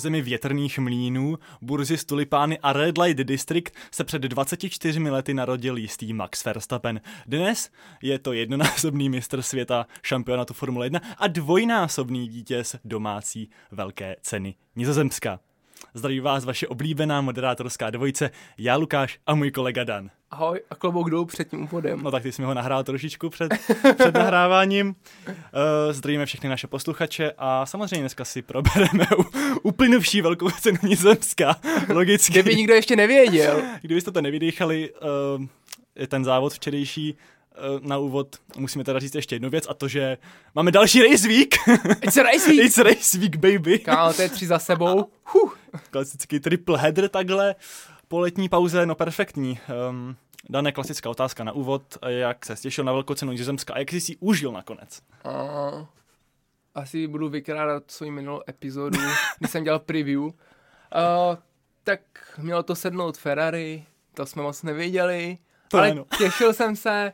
zemi větrných mlínů, burzy z tulipány a Red Light District se před 24 lety narodil jistý Max Verstappen. Dnes je to jednonásobný mistr světa šampionátu Formule 1 a dvojnásobný vítěz domácí velké ceny Nizozemska. Zdraví vás vaše oblíbená moderátorská dvojice, já Lukáš a můj kolega Dan. Ahoj a klobouk dolů před tím úvodem. No tak ty jsi mi ho nahrál trošičku před, před nahráváním. Uh, zdravíme všechny naše posluchače a samozřejmě dneska si probereme uplynuvší velkou cenu Nizozemska, logicky. Kdyby nikdo ještě nevěděl. Kdybyste to nevydýchali, uh, ten závod včerejší na úvod musíme teda říct ještě jednu věc a to, že máme další race week. It's a race week. It's a race week, baby. Kámo, to je tři za sebou. Huh. Klasický triple header takhle po letní pauze, no perfektní. Um, Dané klasická otázka na úvod, jak se těšil na velkou cenu Nizozemska a jak jsi si užil nakonec? Uh, asi budu vykrádat svou minulou epizodu, když jsem dělal preview. Uh, tak mělo to sednout Ferrari, to jsme moc nevěděli, to ale no. těšil jsem se.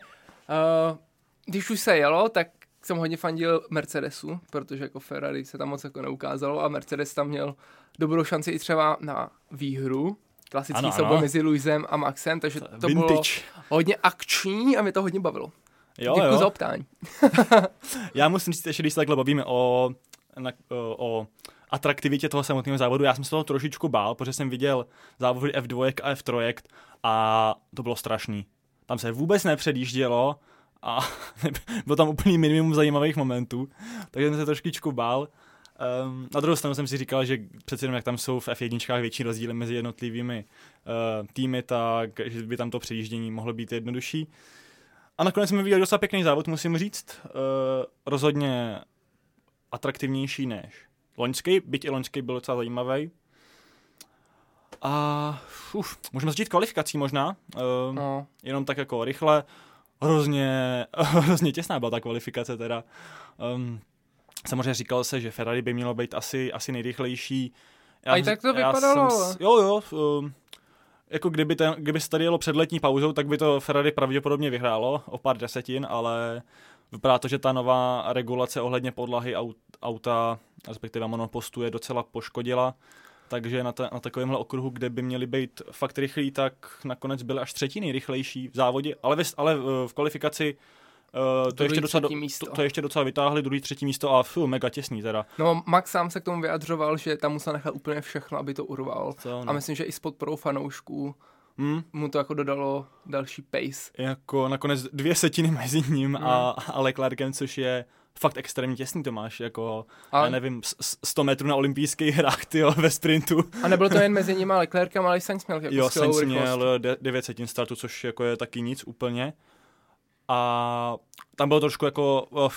Uh, když už se jelo, tak jsem hodně fandil Mercedesu, protože jako Ferrari se tam moc jako neukázalo a Mercedes tam měl dobrou šanci i třeba na výhru, klasický ano, souboj mezi Luisem a Maxem, takže to Vintage. bylo hodně akční a mě to hodně bavilo. Jo, Děkuji jo. za optání. já musím říct, že když se takhle bavíme o, na, o, o atraktivitě toho samotného závodu, já jsem se toho trošičku bál, protože jsem viděl závody F2 a F3 a to bylo strašný. Tam se vůbec nepředjíždělo a bylo tam úplný minimum zajímavých momentů, takže jsem se trošičku bál. Um, na druhou stranu jsem si říkal, že přece jenom jak tam jsou v F1 větší rozdíly mezi jednotlivými uh, týmy, tak že by tam to přejíždění mohlo být jednodušší. A nakonec jsme viděli docela pěkný závod, musím říct. Uh, rozhodně atraktivnější než loňský, byť i loňský byl docela zajímavý. A uf, můžeme začít kvalifikací možná. Uh, no. Jenom tak jako rychle. Hrozně, hrozně těsná byla ta kvalifikace teda. Um, Samozřejmě říkal se, že Ferrari by mělo být asi, asi nejrychlejší. Já, A i tak to vypadalo. Jsem, jo, jo. Um, jako kdyby, ten, kdyby se tady jelo před letní pauzou, tak by to Ferrari pravděpodobně vyhrálo o pár desetin, ale vypadá to, že ta nová regulace ohledně podlahy auta, respektive monopostu, je docela poškodila. Takže na, ta, na takovémhle okruhu, kde by měli být fakt rychlí, tak nakonec byly až třetí nejrychlejší v závodě, ale, v, ale v kvalifikaci Uh, to, ještě docela, místo. To, to ještě docela vytáhli, druhý, třetí místo a fů, mega těsný teda. No, Max sám se k tomu vyjadřoval, že tam musel nechat úplně všechno, aby to urval. Co, no. A myslím, že i s podporou fanoušků hmm? mu to jako dodalo další pace. Jako nakonec dvě setiny mezi ním hmm. a, a Leclercem, což je fakt extrémně těsný to máš, jako, a... já nevím, 100 metrů na olympijských hrách, ty ve sprintu. A nebylo to jen mezi nimi a Leclercem, ale i Sainz měl jako Jo, Sainz měl 9 setin startu, což jako je taky nic úplně a tam bylo trošku jako uh,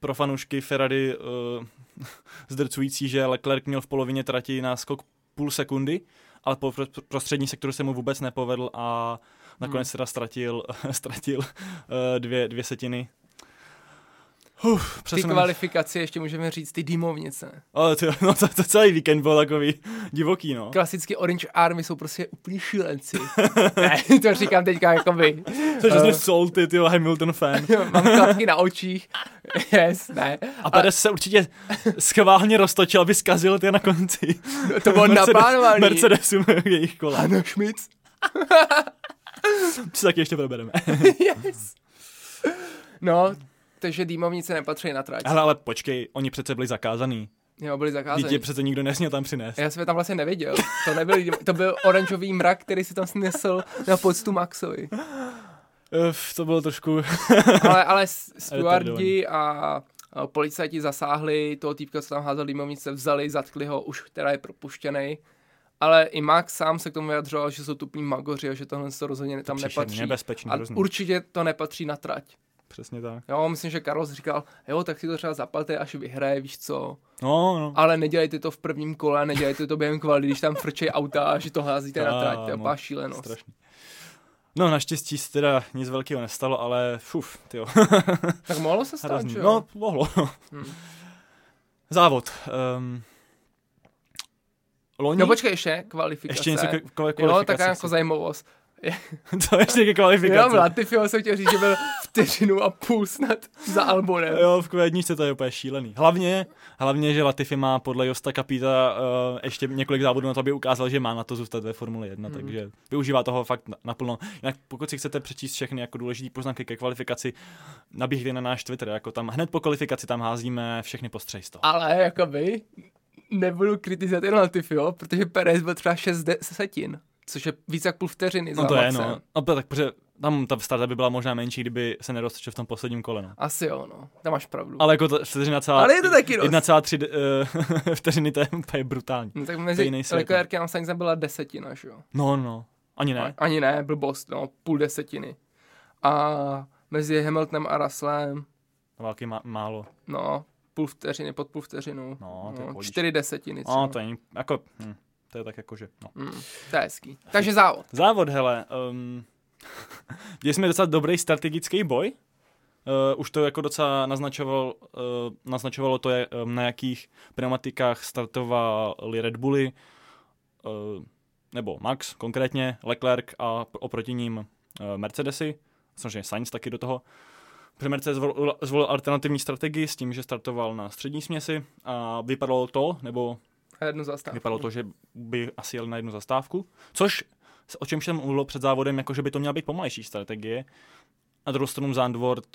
pro fanoušky Ferrari uh, zdrcující, že Leclerc měl v polovině trati náskok půl sekundy, ale po prostřední sektoru se mu vůbec nepovedl a nakonec hmm. teda ztratil, ztratil uh, dvě, dvě setiny Uf, ty kvalifikaci ještě můžeme říct ty dýmovnice. Ale to, no to, to, celý víkend byl takový divoký, no. Klasicky Orange Army jsou prostě úplný šílenci. ne, to říkám teďka jako by. Jsi uh, salty, ty Hamilton fan. Mám klapky na očích. yes, ne. A Perez se určitě schválně roztočil, aby zkazil ty na konci. No, to bylo naplánovaný. Mercedesu jejich kola. Ano, Schmitz. Co taky ještě probereme. yes. No, takže dýmovnice nepatří na trať. Ale, ale počkej, oni přece byli zakázaný. Jo, byli zakázaní. Dítě přece nikdo nesměl tam přinést. Já jsem je tam vlastně neviděl. To, nebyl, to byl oranžový mrak, který si tam snesl na poctu Maxovi. Uf, to bylo trošku... ale, ale stewardi a, policajti zasáhli, toho týpka, co tam házel dýmovnice, vzali, zatkli ho, už teda je propuštěný. Ale i Max sám se k tomu vyjadřoval, že jsou tupní magoři a že tohle to rozhodně tam nepatří. Nebezpečný, a určitě to nepatří na trať. Přesně tak. Jo, myslím, že Carlos říkal, jo, tak si to třeba zapalte, až vyhraje, víš co. No, no. Ale nedělejte to v prvním kole, nedělejte to během kvality, když tam frčej auta a že to házíte na trať, to je no, šílenost. Strašný. No, naštěstí se teda nic velkého nestalo, ale fuf, jo. tak mohlo se stát, že jo? No, mohlo. hmm. Závod. Um, Loni? No počkej, ještě kvalifikace. Ještě něco kvalifikace. Jo, taková jako zajímavost. to ještě ke kvalifikaci. Jo, Latifio jsem chtěl říct, že byl v vteřinu a půl snad za Albonem. Jo, v Q1 to je úplně šílený. Hlavně, hlavně, že Latifi má podle Josta Kapita uh, ještě několik závodů na to, aby ukázal, že má na to zůstat ve Formule 1, mm. takže využívá toho fakt naplno. Jinak pokud si chcete přečíst všechny jako důležité poznámky ke kvalifikaci, nabíhejte na náš Twitter, jako tam hned po kvalifikaci tam házíme všechny postřehy z toho. Ale jakoby nebudu kritizovat jenom Latifi, jo, protože Perez byl třeba 6 desetin, což je víc jak půl vteřiny No za to je, Maxem. no. no tak, protože tam ta starta by byla možná menší, kdyby se neroztočil v tom posledním kole. No. Asi jo, no. Tam máš pravdu. Ale jako to vteřina celá... Ale je to taky dost. 1,3 uh, vteřiny, to je, to je brutální. No, tak mezi svět, Leclerkem a Sainzem byla desetina, že jo. No, no. Ani ne. Ani ne, blbost, no, půl desetiny. A mezi Hamiltonem a Russellem, Války má, málo. no, půl vteřiny, pod půl vteřinu. No, to je pohodíš. čtyři desetiny třeba. No, to je jako... Hm, to je tak jako, že... No. Mm, to je hezký. Takže závod. Závod, hele. Um, děli jsme docela dobrý strategický boj. Uh, už to jako docela naznačoval, uh, naznačovalo to, je, um, na jakých pneumatikách startovali Red Bulli, uh, nebo Max konkrétně, Leclerc a oproti ním uh, Mercedesy, samozřejmě Sainz taky do toho. Protože Mercedes zvolil, zvolil alternativní strategii s tím, že startoval na střední směsi a vypadalo to, nebo A jednu zastávku. Vypadalo to, že by asi jeli na jednu zastávku, což o čem jsem mluvil před závodem, jako že by to měla být pomalejší strategie. Na druhou stranu Zandvoort,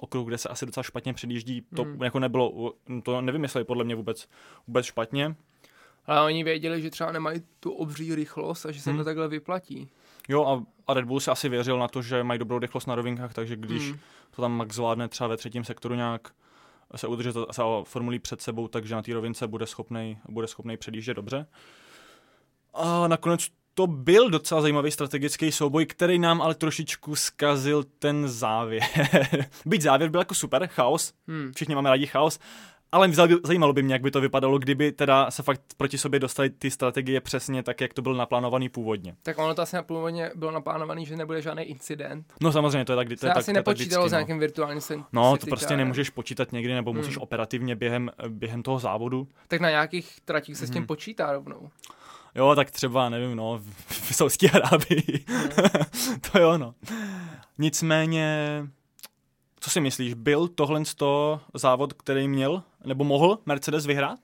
okruh, kde se asi docela špatně předjíždí, to Hmm. jako nebylo, to nevymysleli podle mě vůbec, vůbec špatně. Ale oni věděli, že třeba nemají tu obří rychlost a že se Hmm. to takhle vyplatí. Jo a, a Red Bull si asi věřil na to, že mají dobrou rychlost na rovinkách, takže když Hmm. to tam Max zvládne třeba ve třetím sektoru nějak se udržet se formulí před sebou, takže na té rovince bude schopný bude schopnej předjíždět dobře. A nakonec to byl docela zajímavý strategický souboj, který nám ale trošičku zkazil ten závěr. Byť závěr byl jako super, chaos, Hmm. všichni máme rádi chaos, ale zajímalo by mě, jak by to vypadalo, kdyby teda se fakt proti sobě dostali ty strategie přesně tak, jak to bylo naplánovaný původně. Tak ono to asi původně bylo naplánované, že nebude žádný incident. No samozřejmě, to je tak, kdy- to Se je tak, asi to tak nepočítalo vždycky, s no. nějakým virtuálním sen- No, to prostě carem. nemůžeš počítat někdy, nebo musíš Hmm. operativně během, během toho závodu. Tak na nějakých tratích se s tím Mhm. počítá rovnou. Jo, tak třeba, nevím, no, v, v Saudské Arábii. to jo, no. Nicméně, co si myslíš, byl tohle to závod, který měl, nebo mohl Mercedes vyhrát?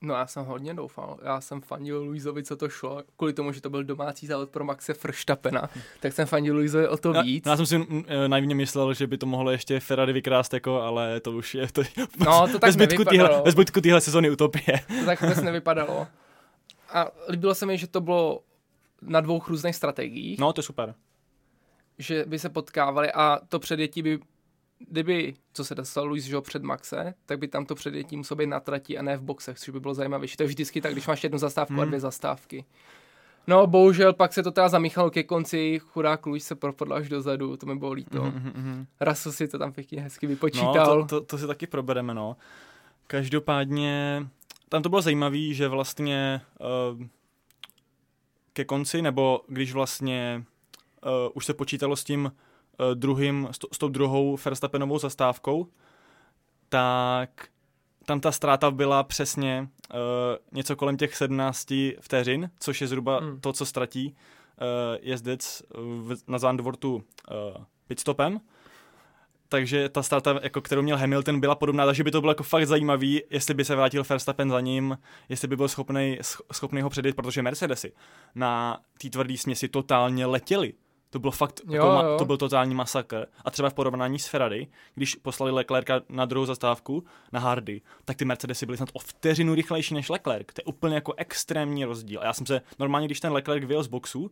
No já jsem hodně doufal. Já jsem fandil Luizovi, co to šlo. Kvůli tomu, že to byl domácí závod pro Maxe Verstappena. tak jsem fandil Luizovi o to Já, víc. já jsem si eh, naivně myslel, že by to mohlo ještě Ferrari vykrást, jako, ale to už je to, No, to tak ve zbytku téhle- ve zbytku téhle sezony utopie. To tak vůbec nevypadalo. A líbilo se mi, že to bylo na dvou různých strategiích, no. No, to je super. že by se potkávali a to předjetí by, kdyby, co se dostal Luis jo, před Maxe, tak by tam to předjetí muselo být na trati a ne v boxech, což by bylo zajímavější. To je vždycky tak, když máš jednu zastávku hmm. a Hmm. dvě zastávky. No, bohužel pak se to teda zamíchalo ke konci, chudák Luis se propadl až dozadu, to mi bylo líto. Mm. Mhm, mhm. Russell si to tam pěkně hezky No, vypočítal. to, to, to si taky probereme, no. Každopádně, tam to bylo zajímavé, že vlastně uh, ke konci, nebo když vlastně uh, už se počítalo s tím druhým, s, to, s tou druhou Verstappenovou zastávkou, tak tam ta ztráta byla přesně uh, něco kolem těch 17 vteřin, což je zhruba hmm. to, co ztratí uh, jezdec v, na Zandvortu uh, pitstopem. Takže ta ztráta, jako kterou měl Hamilton, byla podobná, takže by to bylo jako fakt zajímavý, jestli by se vrátil Verstappen za ním, jestli by byl schopný, schopný ho předjet, protože Mercedesy na té tvrdé směsi totálně letěli. To bylo fakt, Jo, jako, jo. to byl totální masakr. A třeba v porovnání s Ferrari, když poslali Leclerca na druhou zastávku, na Hardy, tak ty Mercedesy byly snad o vteřinu rychlejší než Leclerc. To je úplně jako extrémní rozdíl. A já jsem se, normálně, když ten Leclerc vyjel z boxu, uh,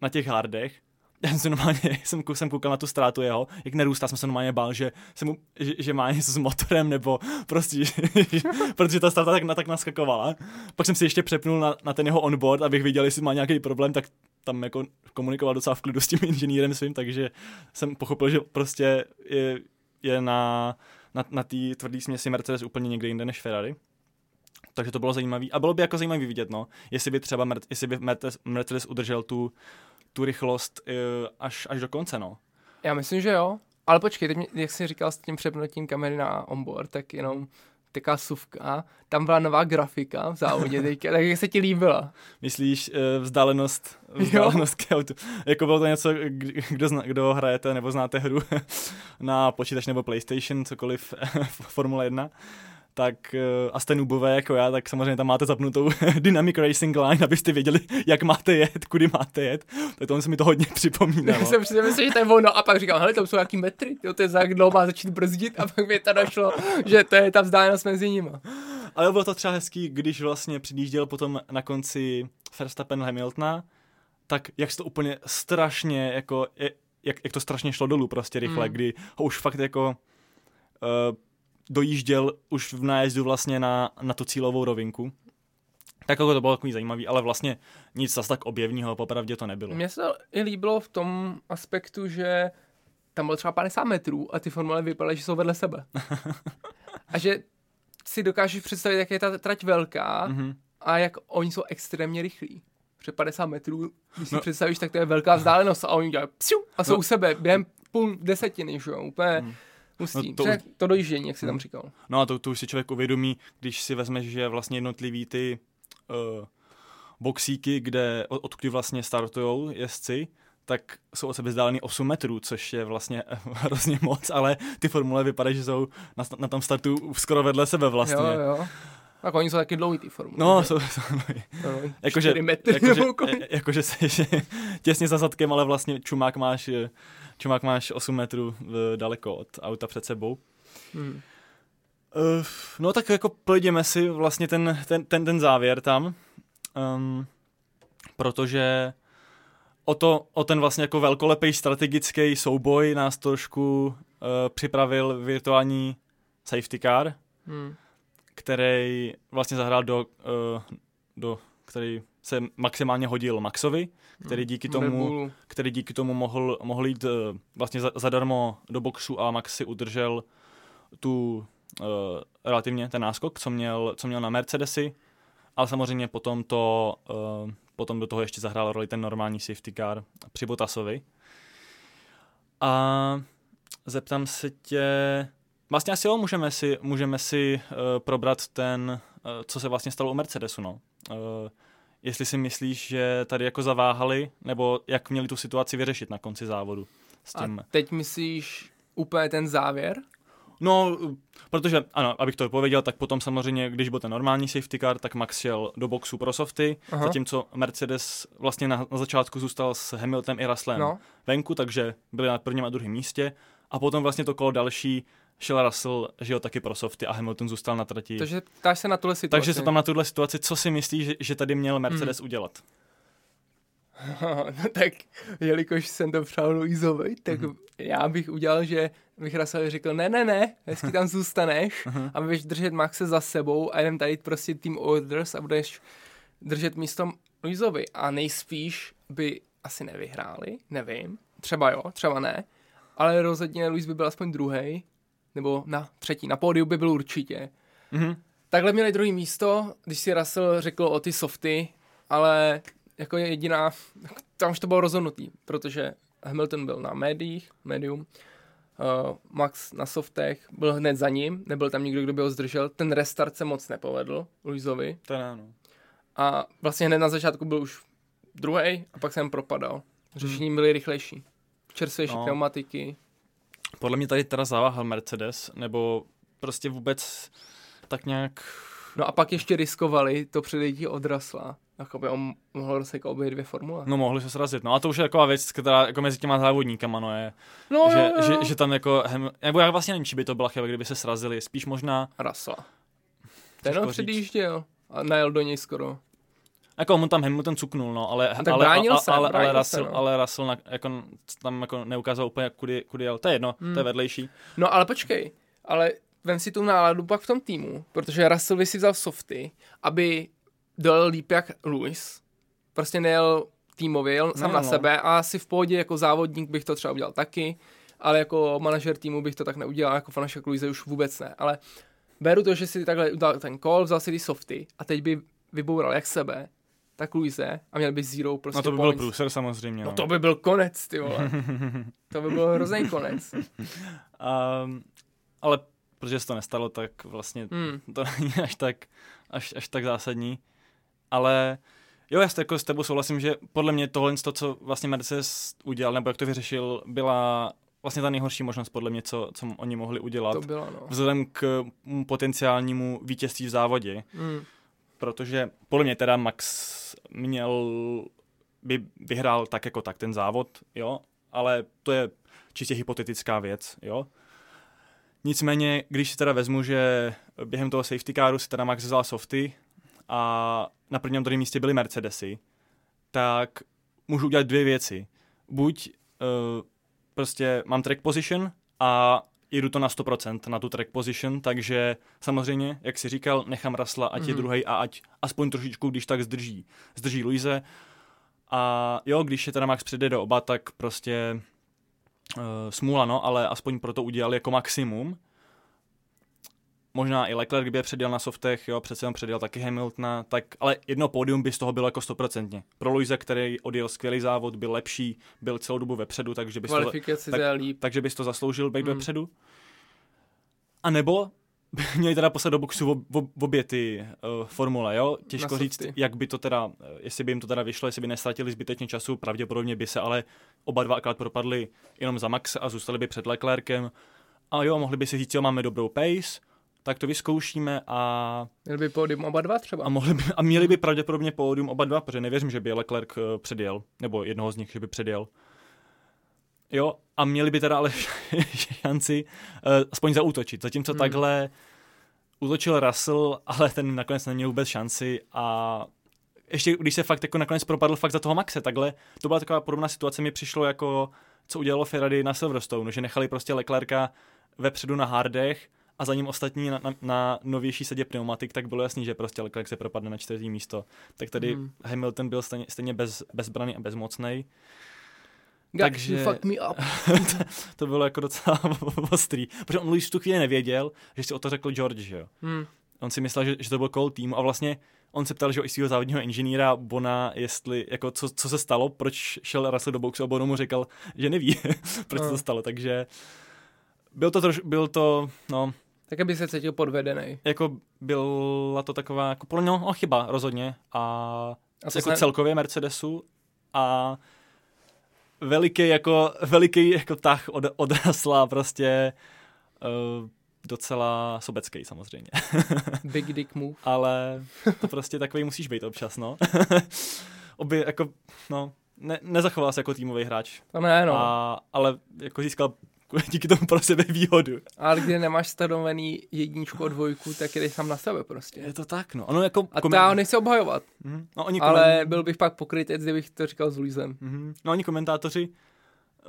na těch hardech, já jsem se normálně, jsem, jsem koukal na tu ztrátu jeho, jak nerůstá, jsem se normálně bál, že, se mu, že, že má něco s motorem, nebo prostě, protože ta ztráta tak, na, tak naskakovala. Pak jsem si ještě přepnul na, na ten jeho onboard, abych viděl, jestli má nějaký problém, tak tam jako komunikoval docela v klidu s tím inženýrem svým, takže jsem pochopil, že prostě je, je na, na, na té tvrdé směsi Mercedes úplně někde jinde než Ferrari. Takže to bylo zajímavé. A bylo by jako zajímavé vidět, no, jestli by třeba Mer- jestli by Mercedes, Mercedes udržel tu, tu rychlost uh, až, až do konce, no. Já myslím, že jo. Ale počkej, teď mě, jak jsi říkal s tím přepnutím kamery na onboard, tak jenom taká suvka, tam byla nová grafika v závodě teďka, tak jak se ti líbila? Myslíš vzdálenost, vzdálenost k autu? Jako bylo to něco, kdo, zna, kdo hrajete nebo znáte hru na počítač nebo PlayStation, cokoliv Formule 1, tak uh, a jste nubové jako já, tak samozřejmě tam máte zapnutou Dynamic Racing Line, abyste věděli, jak máte jet, kudy máte jet. Tak to se mi to hodně připomínalo. Já jsem přesně myslel, že to je ono a pak říkám, hele, tam jsou nějaký metry, jo, to je za dlouho má začít brzdit a pak mi to došlo, že to je ta vzdálenost mezi nimi. Ale bylo to třeba hezký, když vlastně přijížděl potom na konci Verstappen Hamiltona, tak jak se to úplně strašně, jako, jak, jak to strašně šlo dolů prostě rychle, mm. kdy ho už fakt jako uh, dojížděl už v nájezdu vlastně na, na tu cílovou rovinku. Tak jako to bylo takový zajímavý, ale vlastně nic zase tak objevního, popravdě to nebylo. Mně se to i líbilo v tom aspektu, že tam bylo třeba 50 metrů a ty formule vypadaly, že jsou vedle sebe. a že si dokážeš představit, jak je ta trať velká mm-hmm. a jak oni jsou extrémně rychlí. Před 50 metrů, když si no. představíš, tak to je velká vzdálenost a oni dělají psiu a jsou no. u sebe během půl desetiny, že jo, úplně... Mm Hustý. No to, to dojíždění, jak jsi tam říkal. No a to, to už si člověk uvědomí, když si vezmeš, že vlastně jednotlivý ty uh, boxíky, kde, od, odkud vlastně startujou jezdci, tak jsou od sebe vzdálený 8 metrů, což je vlastně hrozně moc, ale ty formule vypadají, že jsou na, na tom startu skoro vedle sebe vlastně. Jo, jo. Tak oni jsou taky dlouhý ty formule. No, jsou, jsou no, jakože, jakože, jakože jsi těsně za zadkem, ale vlastně čumák máš eh, čumák máš 8 metrů eh, daleko od auta před sebou. Hmm. Uh, no tak jako projdeme si vlastně ten, ten, ten, ten závěr tam, um, protože o, to, o ten vlastně jako velkolepý strategický souboj nás trošku uh, připravil virtuální safety car, hmm. Který vlastně zahrál do, uh, do který se maximálně hodil Maxovi, který hmm. díky tomu, který díky tomu mohl, mohl jít uh, vlastně za, zadarmo do boxu a Max si udržel tu uh, relativně ten náskok, co měl, co měl na Mercedesy, ale samozřejmě potom to uh, potom do toho ještě zahrál roli ten normální safety car při Botasovi. A zeptám se tě, vlastně asi jo, můžeme si, můžeme si uh, probrat ten, uh, co se vlastně stalo u Mercedesu, no. Uh, jestli si myslíš, že tady jako zaváhali, nebo jak měli tu situaci vyřešit na konci závodu. S tím. A teď myslíš úplně ten závěr? No, protože, ano, abych to pověděl, tak potom samozřejmě, když byl ten normální safety car, tak Max šel do boxu pro softy, Aha. zatímco Mercedes vlastně na, na začátku zůstal s Hamiltonem i Russellem no. venku, takže byli na prvním a druhém místě. A potom vlastně to kolo další šel Russell, že jo, taky pro softy a Hamilton zůstal na trati. Takže ptáš se na tuhle situaci. Takže se tam na tuhle situaci, co si myslíš, že, že tady měl Mercedes hmm. udělat? no tak, jelikož jsem to přál Luizovi, tak mm-hmm. já bych udělal, že bych Russell řekl, ne, ne, ne, hezky tam zůstaneš uh-huh. a budeš držet Maxe za sebou a jdem tady prostě team orders a budeš držet místo Luizovi. A nejspíš by asi nevyhráli, nevím, třeba jo, třeba ne, ale rozhodně Luis by byl aspoň druhý nebo na třetí, na pódiu by byl určitě. Mm-hmm. Takhle měli druhý místo, když si Russell řekl o ty softy, ale jako jediná, tam už to bylo rozhodnutý, protože Hamilton byl na médiích, medium, uh, Max na softech, byl hned za ním, nebyl tam nikdo, kdo by ho zdržel, ten restart se moc nepovedl Luizovi. To ne, no. A vlastně hned na začátku byl už druhý a pak jsem propadal. Řešení hmm. byly rychlejší. Čerstvější no. pneumatiky, podle mě tady teda zaváhal Mercedes, nebo prostě vůbec tak nějak... No a pak ještě riskovali to předejítí odrasla. Jakoby on mohl rozsekat obě dvě formule. No mohli se srazit. No a to už je taková věc, která jako mezi těma závodníkama no je, no, že, jo, jo. Že, že, tam jako, hem, nebo já vlastně nevím, či by to byla chyba, kdyby se srazili, spíš možná... Rasla. Ten ho předjížděl a najel do něj skoro. Jako mu tam Hamilton cuknul, no, ale, tak ale, ale, se, ale, ale, Russell, se, no. ale Russell na, jako, tam jako neukázal úplně, kudy, kudy jel. To je jedno, hmm. to je hmm. vedlejší. No ale počkej, ale vem si tu náladu pak v tom týmu, protože Russell by si vzal softy, aby dojel líp jak Lewis. Prostě nejel týmově, jel sám no, na no. sebe a asi v pohodě jako závodník bych to třeba udělal taky, ale jako manažer týmu bych to tak neudělal, jako fanoušek Luise už vůbec ne. Ale beru to, že si takhle udal ten call, vzal si ty softy a teď by vyboural jak sebe, tak Luise a měl by zero prostě No to by points. byl průser samozřejmě. No. no to by byl konec, ty vole. to by byl hrozný konec. Um, ale protože se to nestalo, tak vlastně Hmm. to není až tak, až, až tak zásadní. Ale jo, já s, jako s tebou souhlasím, že podle mě tohle, to, co vlastně Mercedes udělal, nebo jak to vyřešil, byla vlastně ta nejhorší možnost podle mě, co, co oni mohli udělat. To bylo, no. Vzhledem k potenciálnímu vítězství v závodě, Hmm. Protože podle mě teda Max měl, by vyhrál tak jako tak ten závod, jo, ale to je čistě hypotetická věc, jo. Nicméně, když si teda vezmu, že během toho safety caru si teda Max vzal softy a na prvním druhém místě byly Mercedesy, tak můžu udělat dvě věci. Buď uh, prostě mám track position a jedu to na 100% na tu track position, takže samozřejmě, jak si říkal, nechám Rasla, ať mm. je Mhm. druhý a ať aspoň trošičku, když tak zdrží, zdrží Luise. A jo, když je teda Max přijde do oba, tak prostě uh, smůla, no, ale aspoň proto udělali jako maximum. Možná i Leclerc, kdyby je předjel na softech, jo, přece on předjel taky Hamiltona, tak, ale jedno pódium by z toho bylo jako stoprocentně. Pro Luise, který odjel skvělý závod, byl lepší, byl celou dobu vepředu, takže bys to, tak- takže bys to zasloužil být Hmm. mm. vepředu. A nebo měli teda poslat do boxu ob, ob, obě ty uh, formule, jo? Těžko říct, jak by to teda, eh, jestli by jim to teda vyšlo, jestli by nestratili zbytečně času, pravděpodobně by se, ale oba dva akorát propadli jenom za Max a zůstali by před Leclerkem. A jo, mohli by si říct, jo, máme dobrou pace, tak to vyzkoušíme a, Měl by pódium oba dva třeba. a, mohli by, a měli by pravděpodobně pódium oba dva, protože nevěřím, že by Leclerc eh, předjel, nebo jednoho z nich, že by předjel. Jo, a měli by teda ale šanci uh, aspoň zaútočit. Zatímco hmm. takhle útočil Russell, ale ten nakonec neměl vůbec šanci a ještě když se fakt jako nakonec propadl fakt za toho Maxe, takhle, to byla taková podobná situace, mi přišlo jako, co udělalo Ferrari na Silverstone, že nechali prostě Leclerca vepředu na hardech a za ním ostatní na, na, na novější sedě pneumatik, tak bylo jasný, že prostě Leclerc se propadne na čtvrtý místo. Tak tady Hmm. hmm. Hamilton byl stejně, stejně bez, bezbraný a bezmocný. Takže- fuck me up. to bylo jako docela ostrý, protože on Luis v tu chvíli nevěděl, že si o to řekl George, že jo. Hmm. On si myslel, že, že to byl call týmu a vlastně on se ptal, že i svého závodního inženýra Bona, jestli, jako co, co se stalo, proč šel Russell do boxu a Bono mu říkal, že neví, proč se No. to stalo, takže byl to, troš, byl to, no, Tak aby se cítil podvedený. jako byla to taková, jako podle mě, no, chyba rozhodně a, A jako se- celkově Mercedesu a veliký jako, veliký jako tah od, odrasla prostě uh, docela sobecký samozřejmě. Big dick move. Ale to prostě takový musíš být občas, no. Oby jako, no, ne, nezachoval se jako týmový hráč, To ne, no. a, ale jako získal díky tomu pro sebe výhodu. Ale když nemáš stanovený jedničku a dvojku, tak jdeš sám na sebe prostě. Je to tak, no. Ono jako A to já nechci obhajovat, Mhm. no, oni ale komen- byl bych pak pokrytec, kdybych to říkal s Luisem. Mhm. No oni komentátoři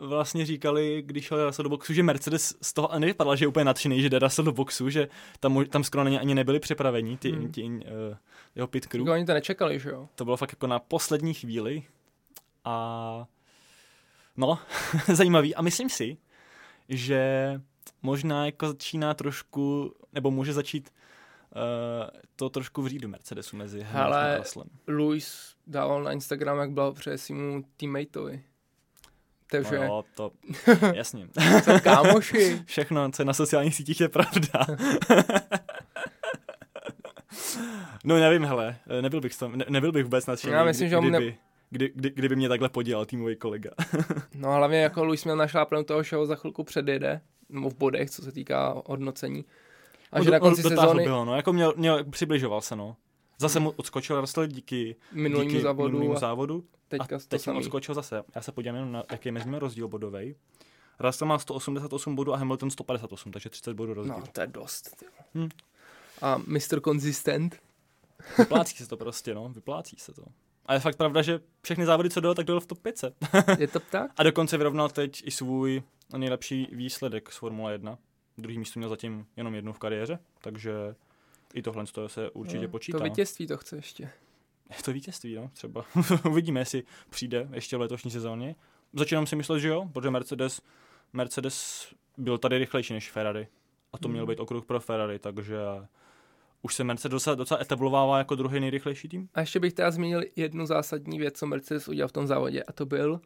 vlastně říkali, když šel Russell do boxu, že Mercedes z toho ani nevypadal, že je úplně nadšený, že jde Russell do boxu, že tam, tam skoro na ně ani nebyli připraveni, ty, Hmm. hmm. ti, uh, jeho pit crew. Jako oni to nečekali, že jo? To bylo fakt jako na poslední chvíli a no, zajímavý a myslím si, že možná jako začíná trošku, nebo může začít uh, to trošku vřít do Mercedesu mezi Hele. a. Luis dával na Instagram, jak blahopřeje svýmu teammateovi. Takže, No jo, to, jasně. co kámoši. Všechno, co je na sociálních sítích, je pravda. no nevím, hele, nebyl bych, to, ne, nebyl bych vůbec nadšený, Já myslím, kdy, že on ne- kdy, kdy, kdyby mě takhle podělal týmový kolega. No hlavně jako Luis měl našlápnout toho, že ho za chvilku předjede, nebo v bodech, co se týká hodnocení. A že na on konci sezóny, by ho, no, jako měl, měl, přibližoval se, no. Zase mu odskočil Russell díky minulýmu díky závodu minulému a závodu. teďka a to teď mu samý. odskočil zase. Já se podívám jenom na, jaký je mezi nimi rozdíl bodový. Russell má 188 bodů a Hamilton 158, takže 30 bodů rozdíl. No, to je dost. Hm. A Mr. Consistent, Vyplácí se to prostě, no, vyplácí se to. A je fakt pravda, že všechny závody, co dojel, tak dojel v top 5. je to tak? A dokonce vyrovnal teď i svůj nejlepší výsledek z Formule 1. Druhý místo měl zatím jenom jednu v kariéře, takže i tohle z toho se určitě No, počítá. To vítězství to chce ještě. Je to vítězství, no, třeba. Uvidíme, jestli přijde ještě v letošní sezóně. Začínám si myslet, že jo, protože Mercedes, Mercedes byl tady rychlejší než Ferrari. A to měl Hmm. být okruh pro Ferrari, takže už se Mercedes docela, docela etablovává jako druhý nejrychlejší tým. A ještě bych teda zmínil jednu zásadní věc, co Mercedes udělal v tom závodě, a to byl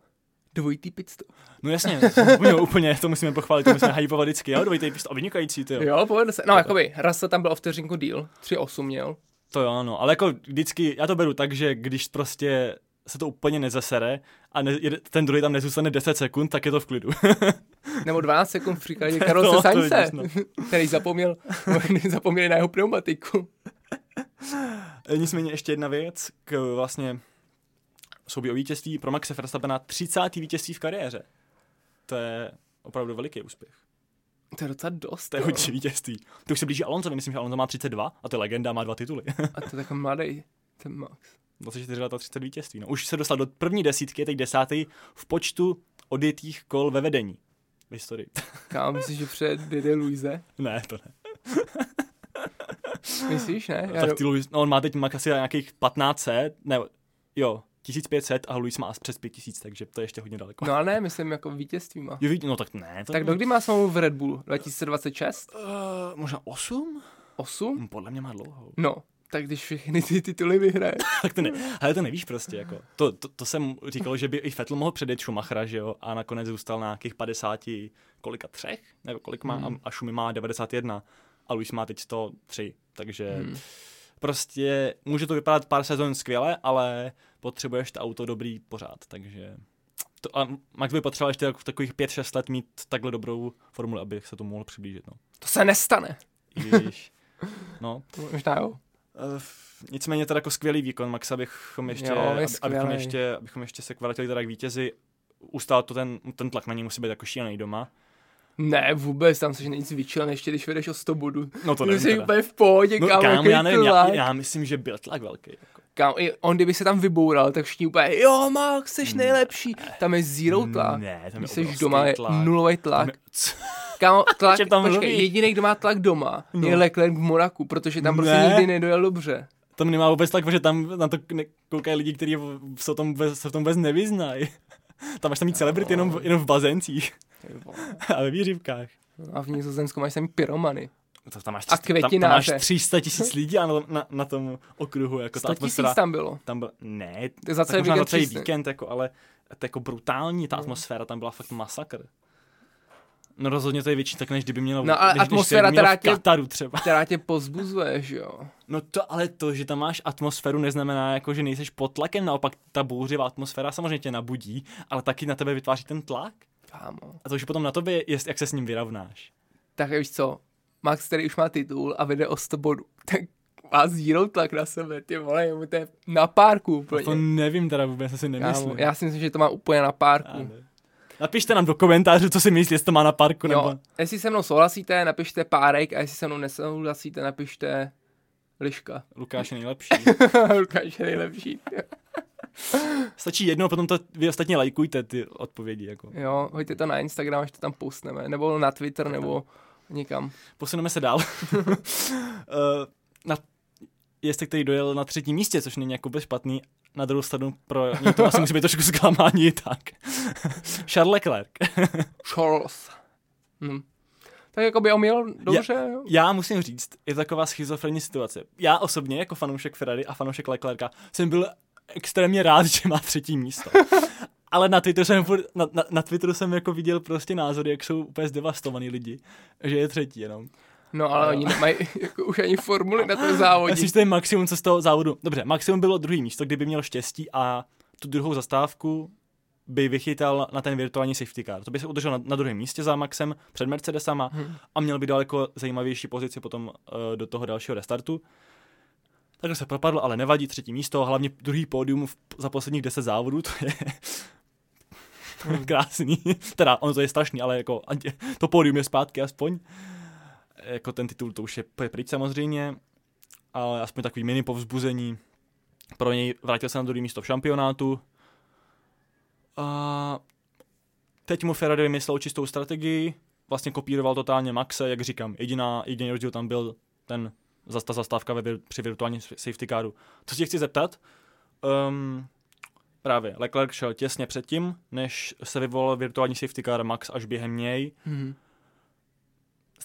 Dvojitý pitstop. No jasně, úplně, úplně, to musíme pochválit, to musíme hypovat vždycky, jo, dvojitý pitstop, vynikající, ty jo. Jo, povedl se. No, jakoby, Russell tam byl o vteřinku díl, 3.8 měl. To jo, no, ale jako vždycky, já to beru tak, že když prostě se to úplně nezasere a ne, ten druhý tam nezůstane 10 sekund, tak je to v klidu. Nebo 12 sekund v příkladě Karolce no, Sainze, no. který zapomněl, zapomněli na jeho pneumatiku. Nicméně ještě jedna věc k vlastně soubě o vítězství pro Maxe Verstappena 30. vítězství v kariéře. To je opravdu veliký úspěch. To je docela dost. To je hodně vítězství. To už se blíží Alonso, myslím, že Alonso má 32 a to je legenda, má dva tituly. a to je takový mladý, ten Max. 24 let a 30 vítězství. No. Už se dostal do první desítky, teď desátý v počtu odjetých kol ve vedení v historii. Kámo, myslíš, že před Dede Luise? Ne, to ne. Myslíš, ne? Já tak ty Luis, no on má teď Max asi nějakých 1500, ne, jo, 1500 a Luis má přes 5000, takže to je ještě hodně daleko. No ale ne, myslím jako vítězství má. Jo, no tak ne. To tak dokdy má smlouvu v Red Bull? 2026? Uh, možná 8? 8? Hm, podle mě má dlouho. No, tak když všechny ty tituly vyhraje. tak to ne, ale to nevíš prostě, jako. To, to, to jsem říkal, že by i Vettel mohl předjet Schumachera, že jo, a nakonec zůstal na nějakých 50, kolika třech, nebo kolik má, hmm. a Schumi má 91 a Luis má teď 103, takže hmm. prostě může to vypadat pár sezon skvěle, ale potřebuješ to auto dobrý pořád, takže to, a Max by potřeboval ještě v takových 5-6 let mít takhle dobrou formuli, aby se to mohl přiblížit, no. To se nestane. Ježiš. No. Možná jo. Uh, nicméně teda jako skvělý výkon Maxa, abychom ještě, jo, aby, abychom ještě, abychom ještě se kvalitili teda k vítězi. Ustál to ten, ten tlak na něj musí být jako šílený doma. Ne, vůbec, tam se nejvíc vyčil, ještě když vedeš o 100 bodů. No to nevím Jsi úplně v pohodě, no, kámo, kámo já, nevím, já, já, myslím, že byl tlak velký. Jako. Kámo, on kdyby se tam vyboural, tak všichni úplně, jo, Max, jsi nejlepší. Tam je zero tlak. Ne, tam je jsi doma, je nulový tlak. Je... Kámo, tlak, tam počkej, jediný, kdo má tlak doma, no. je Leclerc v Monaku, protože tam prostě nikdy nedojel dobře. Tam nemá vůbec tlak, protože tam na to koukají lidi, kteří se, tom se v tom vůbec nevyznají. Tam máš tam mít celebrity jenom, jenom v bazéncích. a ve výřivkách. A v Nizozemsku máš sami pyromany. To tam máš, a tam, tam máš 300 tisíc lidí na, na, na, tom okruhu. Jako 100 tisíc tam bylo. Tam byl, ne, to za celý víkend, celý víkend jako, ale to jako brutální, ta no. atmosféra tam byla fakt masakr. No rozhodně to je větší tak, než kdyby mělo, no, ale než, atmosféra, než tě, Kataru třeba. která tě pozbuzuje, že jo? No to, ale to, že tam máš atmosféru, neznamená jako, že nejseš pod tlakem, naopak ta bouřivá atmosféra samozřejmě tě nabudí, ale taky na tebe vytváří ten tlak. Kámo. A to už potom na tobě jak se s ním vyrovnáš. Tak víš co, Max, který už má titul a vede o 100 bodů, tak má zero tlak na sebe, ty vole, mu to je na párku úplně. To nevím teda vůbec, asi nemyslím. Kámo, já si myslím, že to má úplně na párku. Napište nám do komentářů, co si myslíte, jestli to má na parku. Jo, nebo... jestli se mnou souhlasíte, napište párek a jestli se mnou nesouhlasíte, napište liška. Lukáš je nejlepší. Lukáš je nejlepší. Stačí jedno, potom to vy ostatně lajkujte ty odpovědi. Jako. Jo, hoďte to na Instagram, až to tam postneme, nebo na Twitter, nebo někam. Posuneme se dál. uh, na, jestli který dojel na třetím místě, což není jako špatný, na druhou stranu pro něj to asi musí být trošku zklamání tak. Charles Leclerc. Charles. Hm. Tak jako by měl dobře. Já, já musím říct, je to taková schizofrenní situace. Já osobně, jako fanoušek Ferrari a fanoušek Leclerca, jsem byl extrémně rád, že má třetí místo. Ale na Twitteru jsem, na, na, na Twitteru jsem jako viděl prostě názory, jak jsou úplně zdevastovaný lidi, že je třetí jenom. No ale oni nemají jako už ani formuly na ten závod. Myslím, že to je maximum, co z toho závodu. Dobře, maximum bylo druhý místo, kdyby měl štěstí a tu druhou zastávku by vychytal na ten virtuální safety car. To by se udržel na, na druhém místě za Maxem před Mercedesama hmm. a měl by daleko zajímavější pozici potom uh, do toho dalšího restartu. Takže se propadl, ale nevadí, třetí místo, hlavně druhý pódium v, za posledních deset závodů, to je. krásný. teda, ono to je strašný, ale jako to pódium je zpátky aspoň jako ten titul to už je pryč samozřejmě, ale aspoň takový mini povzbuzení pro něj. Vrátil se na druhé místo v šampionátu. A teď mu Ferrari vymyslel čistou strategii, vlastně kopíroval totálně Maxe, jak říkám, jediná, jediný rozdíl tam byl ten, ta zastávka ve, při virtuální safety caru. Co si chci zeptat, um, právě Leclerc šel těsně předtím, než se vyvolal virtuální safety car Max až během něj. Mm-hmm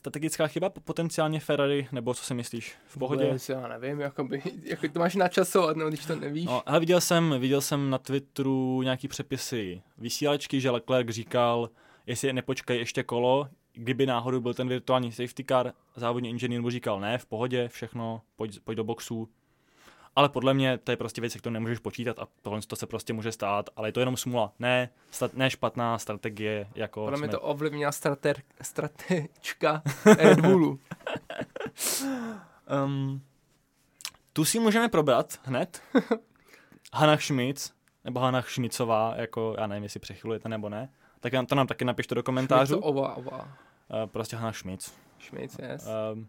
strategická chyba potenciálně Ferrari, nebo co si myslíš? V pohodě? Vůbec, já nevím, jakoby, jak to máš načasovat, no, když to nevíš. No, ale viděl jsem, viděl jsem na Twitteru nějaký přepisy vysílačky, že Leclerc říkal, jestli nepočkej ještě kolo, kdyby náhodou byl ten virtuální safety car, závodní inženýr mu říkal, ne, v pohodě, všechno, pojď, pojď do boxu. Ale podle mě to je prostě věc, to nemůžeš počítat a tohle to se prostě může stát, ale je to jenom smula. Ne, stat, ne špatná strategie. Jako podle jsme... mě to ovlivnila strater, stratečka Red Bullu. um, tu si můžeme probrat hned. Hanna Schmitz, nebo Hanna Schmitzová, jako já nevím, jestli přechylujete nebo ne, tak to nám taky napište do komentářů. Ova. Uh, prostě Hanna Schmitz. Schmitz, yes. Um,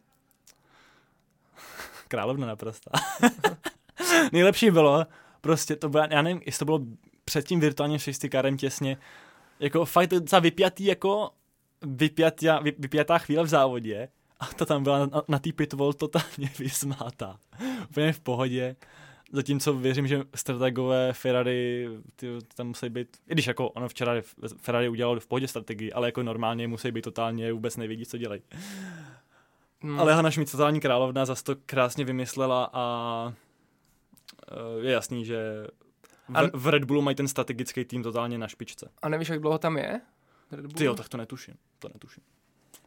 královna naprosto. Nejlepší bylo, prostě to bylo, já nevím, jestli to bylo před tím virtuálním šestikarem těsně, jako fakt za vypjatý, jako vypjatá, vypjatá chvíle v závodě a to tam byla na, na, na tý pitwall totálně vysmátá. Úplně v pohodě. Zatímco věřím, že strategové Ferrari ty, tam musí být, i když jako ono včera Ferrari udělalo v pohodě strategii, ale jako normálně musí být totálně, vůbec nevědí, co dělají. Hmm. Ale Hana Schmidt, totální královna, zase to krásně vymyslela a je jasný, že v, v Red Bullu mají ten strategický tým totálně na špičce. A nevíš, jak dlouho tam je? Ty jo, tak to netuším. To netuším.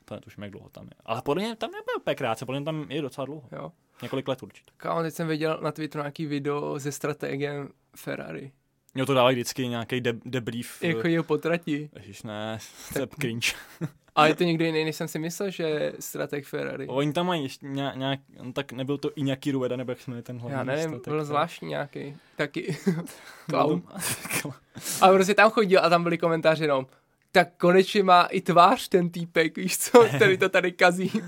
To netuším, jak dlouho tam je. Ale podle mě tam nebyl úplně krátce, podle mě tam je docela dlouho. Jo. Několik let určitě. Kámo, teď jsem viděl na Twitteru nějaký video ze strategiem Ferrari. Jo, to dávají vždycky nějaký de- debrief. Jako jeho potrati. Ježiš, ne, to je cringe. A je to někdo jiný, než jsem si myslel, že strateg Ferrari. Oni tam mají ještě nějak, nějak no, tak nebyl to i nějaký Rueda, nebo jak jmenuje ten hlavní Já nevím, strateg, byl zvláštní nějaký, taky clown. a prostě tam chodil a tam byly komentáře jenom, tak konečně má i tvář ten týpek, víš co, který to tady kazí. Uh,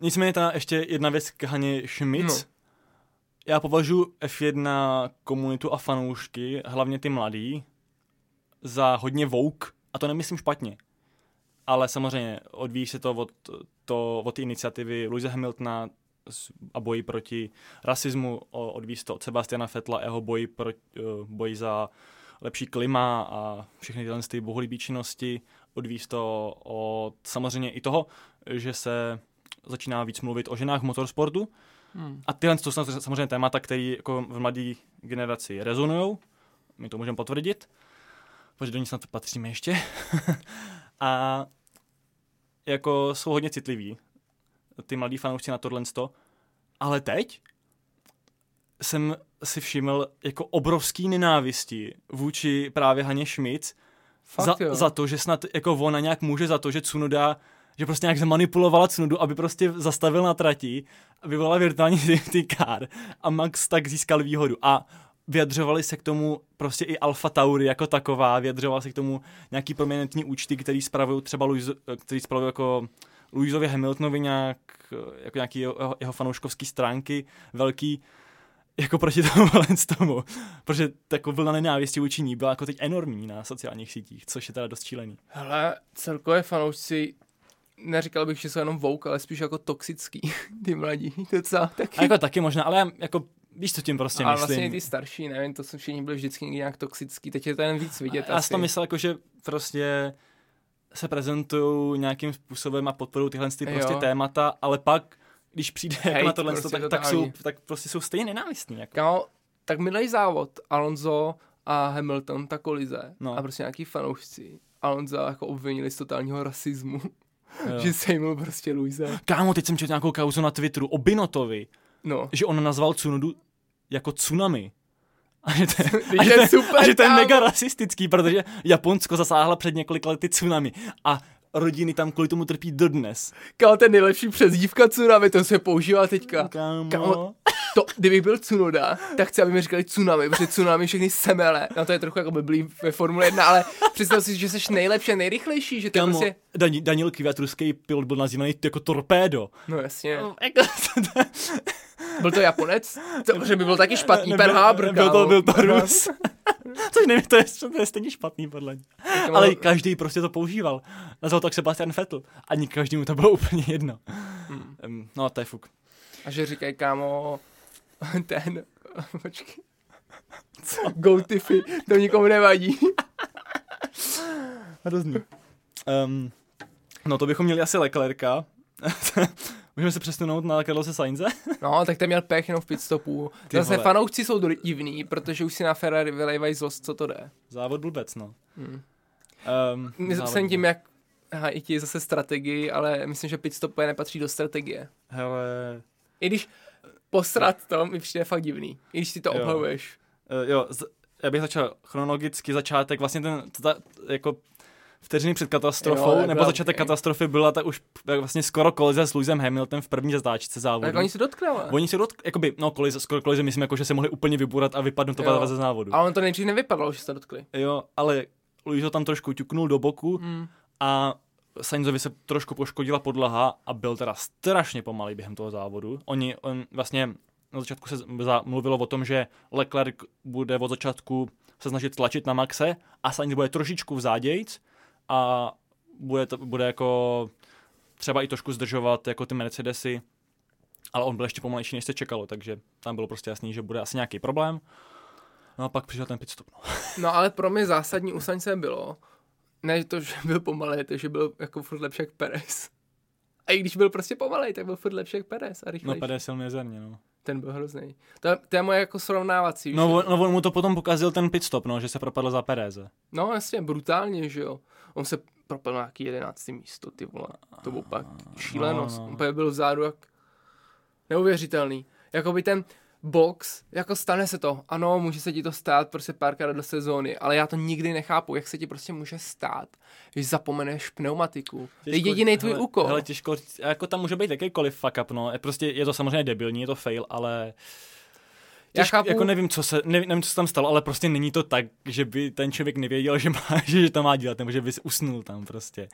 nicméně ta ještě jedna věc k Haně Schmitz. No. Já považuji F1 komunitu a fanoušky, hlavně ty mladý, za hodně vouk. A to nemyslím špatně ale samozřejmě odvíjí se to od, to, od iniciativy Louise Hamiltona a boji proti rasismu, odvíjí se to od Sebastiana Fetla, jeho boji, pro, eh, boji za lepší klima a všechny tyhle ty bohulibý činnosti, odvíjí se to od samozřejmě i toho, že se začíná víc mluvit o ženách v motorsportu. Hmm. A tyhle to jsou samozřejmě témata, které jako v mladé generaci rezonují. My to můžeme potvrdit, protože do ní snad patříme ještě. a jako jsou hodně citliví, ty mladí fanoušci na tohle ale teď jsem si všiml jako obrovský nenávisti vůči právě Haně Schmitz za, za, to, že snad jako ona nějak může za to, že Cunoda že prostě nějak zmanipulovala Cunodu, aby prostě zastavil na trati, vyvolala virtuální safety car a Max tak získal výhodu. A vyjadřovali se k tomu prostě i Alfa Tauri jako taková, vyjadřoval se k tomu nějaký prominentní účty, který spravují třeba Louis, který spravují jako Louisovi Hamiltonovi nějak, jako nějaký jeho, jeho fanouškovský stránky velký, jako proti tomu tomu, protože taková vlna nenávisti vůči ní byla jako teď enormní na sociálních sítích, což je teda dost šílený. Hele, celkově fanoušci neříkal bych, že jsou jenom vouk, ale spíš jako toxický, ty mladí, docela taky. A jako taky možná, ale jako Víš, co tím prostě ale myslím. vlastně ty starší, nevím, to jsou všichni byli vždycky nějak toxický, teď je to jen víc vidět. Já asi. to myslel jako, že prostě se prezentují nějakým způsobem a podporují tyhle ty prostě jo. témata, ale pak, když přijde Hejt, jako na tohle, prostě tak, tak, jsou, tak prostě jsou stejně nenávistní. Jako. Kámo, tak minulý závod, Alonso a Hamilton, ta kolize no. a prostě nějaký fanoušci Alonso jako obvinili z totálního rasismu. Jo. že se jim prostě Luise. Kámo, teď jsem četl nějakou kauzu na Twitteru o Binotovi, no. že on nazval Cunodu jako tsunami. A že to, je, a že to, je, super, a že to je mega rasistický, protože Japonsko zasáhla před několika lety tsunami a rodiny tam kvůli tomu trpí dodnes. Kámo, ten nejlepší přezdívka tsunami, to se používá teďka. Kámo. Kámo to, kdybych byl Tsunoda, tak chci, aby mi říkali tsunami, protože tsunami všechny semele. No to je trochu jako blblý ve Formule 1, ale představ si, že jsi nejlepší a nejrychlejší, že to Kamo, prostě... Dan- Daniel Kvyat, ruský pilot, byl nazývaný jako torpédo. No jasně. No, jako byl to Japonec? To, že by byl taky špatný, ne, Pearl Harbor, byl to, byl to Rus. Což nevím, to je, to je stejně špatný podle mě. Ale každý prostě to používal. Nazval to tak Sebastian Vettel. Ani každému to bylo úplně jedno. Hmm. Um, no, to je fuk. A že říkají, kámo, ten, počkej, co? Go Tiffy, to nikomu nevadí. Hrozný. Um, No to bychom měli asi Leclerca. Můžeme se přesunout na Carlose Sainze? No, tak ten měl pech jenom v pitstopu. Ty Zase vole. fanoušci jsou divní, protože už si na Ferrari vylejvají zlost, co to jde. Závod blbec, no. Hmm. Um, Myslím tím, jak aha, i ti zase strategii, ale myslím, že pitstop úplně nepatří do strategie. Hele, I když posrat to mi přijde fakt divný, i když si to Jo. obhajuješ. uh, jo, z, já bych začal chronologicky začátek, vlastně ten, ta, jako vteřiny před katastrofou, Jo, nebo takhle, začátek okej. katastrofy byla ta už eh, vlastně skoro kolize s Lewisem Hamiltonem v první zatáčce závodu. Tak oni se dotkli, ale. Oni se dotkli, jakoby, no kolize, skoro kolize, myslím, jako, že se mohli úplně vyburat a vypadnout to ze závodu. Ale on to nejdřív nevypadalo, že se dotkli. Jo, ale Lewis ho tam trošku ťuknul do boku Hmm. A Sainzovi se trošku poškodila podlaha a byl teda strašně pomalý během toho závodu. Oni, on vlastně na začátku se mluvilo o tom, že Leclerc bude od začátku se snažit tlačit na Maxe a Sainz bude trošičku vzádějc a bude, to, bude jako třeba i trošku zdržovat jako ty Mercedesy, ale on byl ještě pomalejší, než se čekalo, takže tam bylo prostě jasný, že bude asi nějaký problém. No a pak přišel ten pitstop. No. No ale pro mě zásadní u Sainze bylo, ne to, že byl pomalý, to, že byl jako furt lepší jak Perez. A i když byl prostě pomalej, tak byl furt lepší jak Perez a No, rychlejší. Perez silně mizerně, no. Ten byl hrozný. To, to je moje jako srovnávací. No, on, no, on mu to potom pokazil ten pitstop, no, že se propadl za Pereze. no jasně, brutálně, že jo. On se propil na nějaký jedenáctý místo, ty vole. To byl pak šílenost. no, no. Úplně byl vzadu jak neuvěřitelný. Jakoby ten box, jako stane se to. Ano, může se ti to stát prostě párkrát do sezóny, ale já to nikdy nechápu, jak se ti prostě může stát, když zapomeneš pneumatiku. To je jediný tvůj úkol. Hele, těžko jako tam může být jakýkoliv fuck up, no. Je Prostě je to samozřejmě debilní, je to fail, ale... Já Těžko, chápu- Jako nevím, co se, nevím, nevím, co se tam stalo, ale prostě není to tak, že by ten člověk nevěděl, že, má, že to má dělat, nebo že by usnul tam prostě.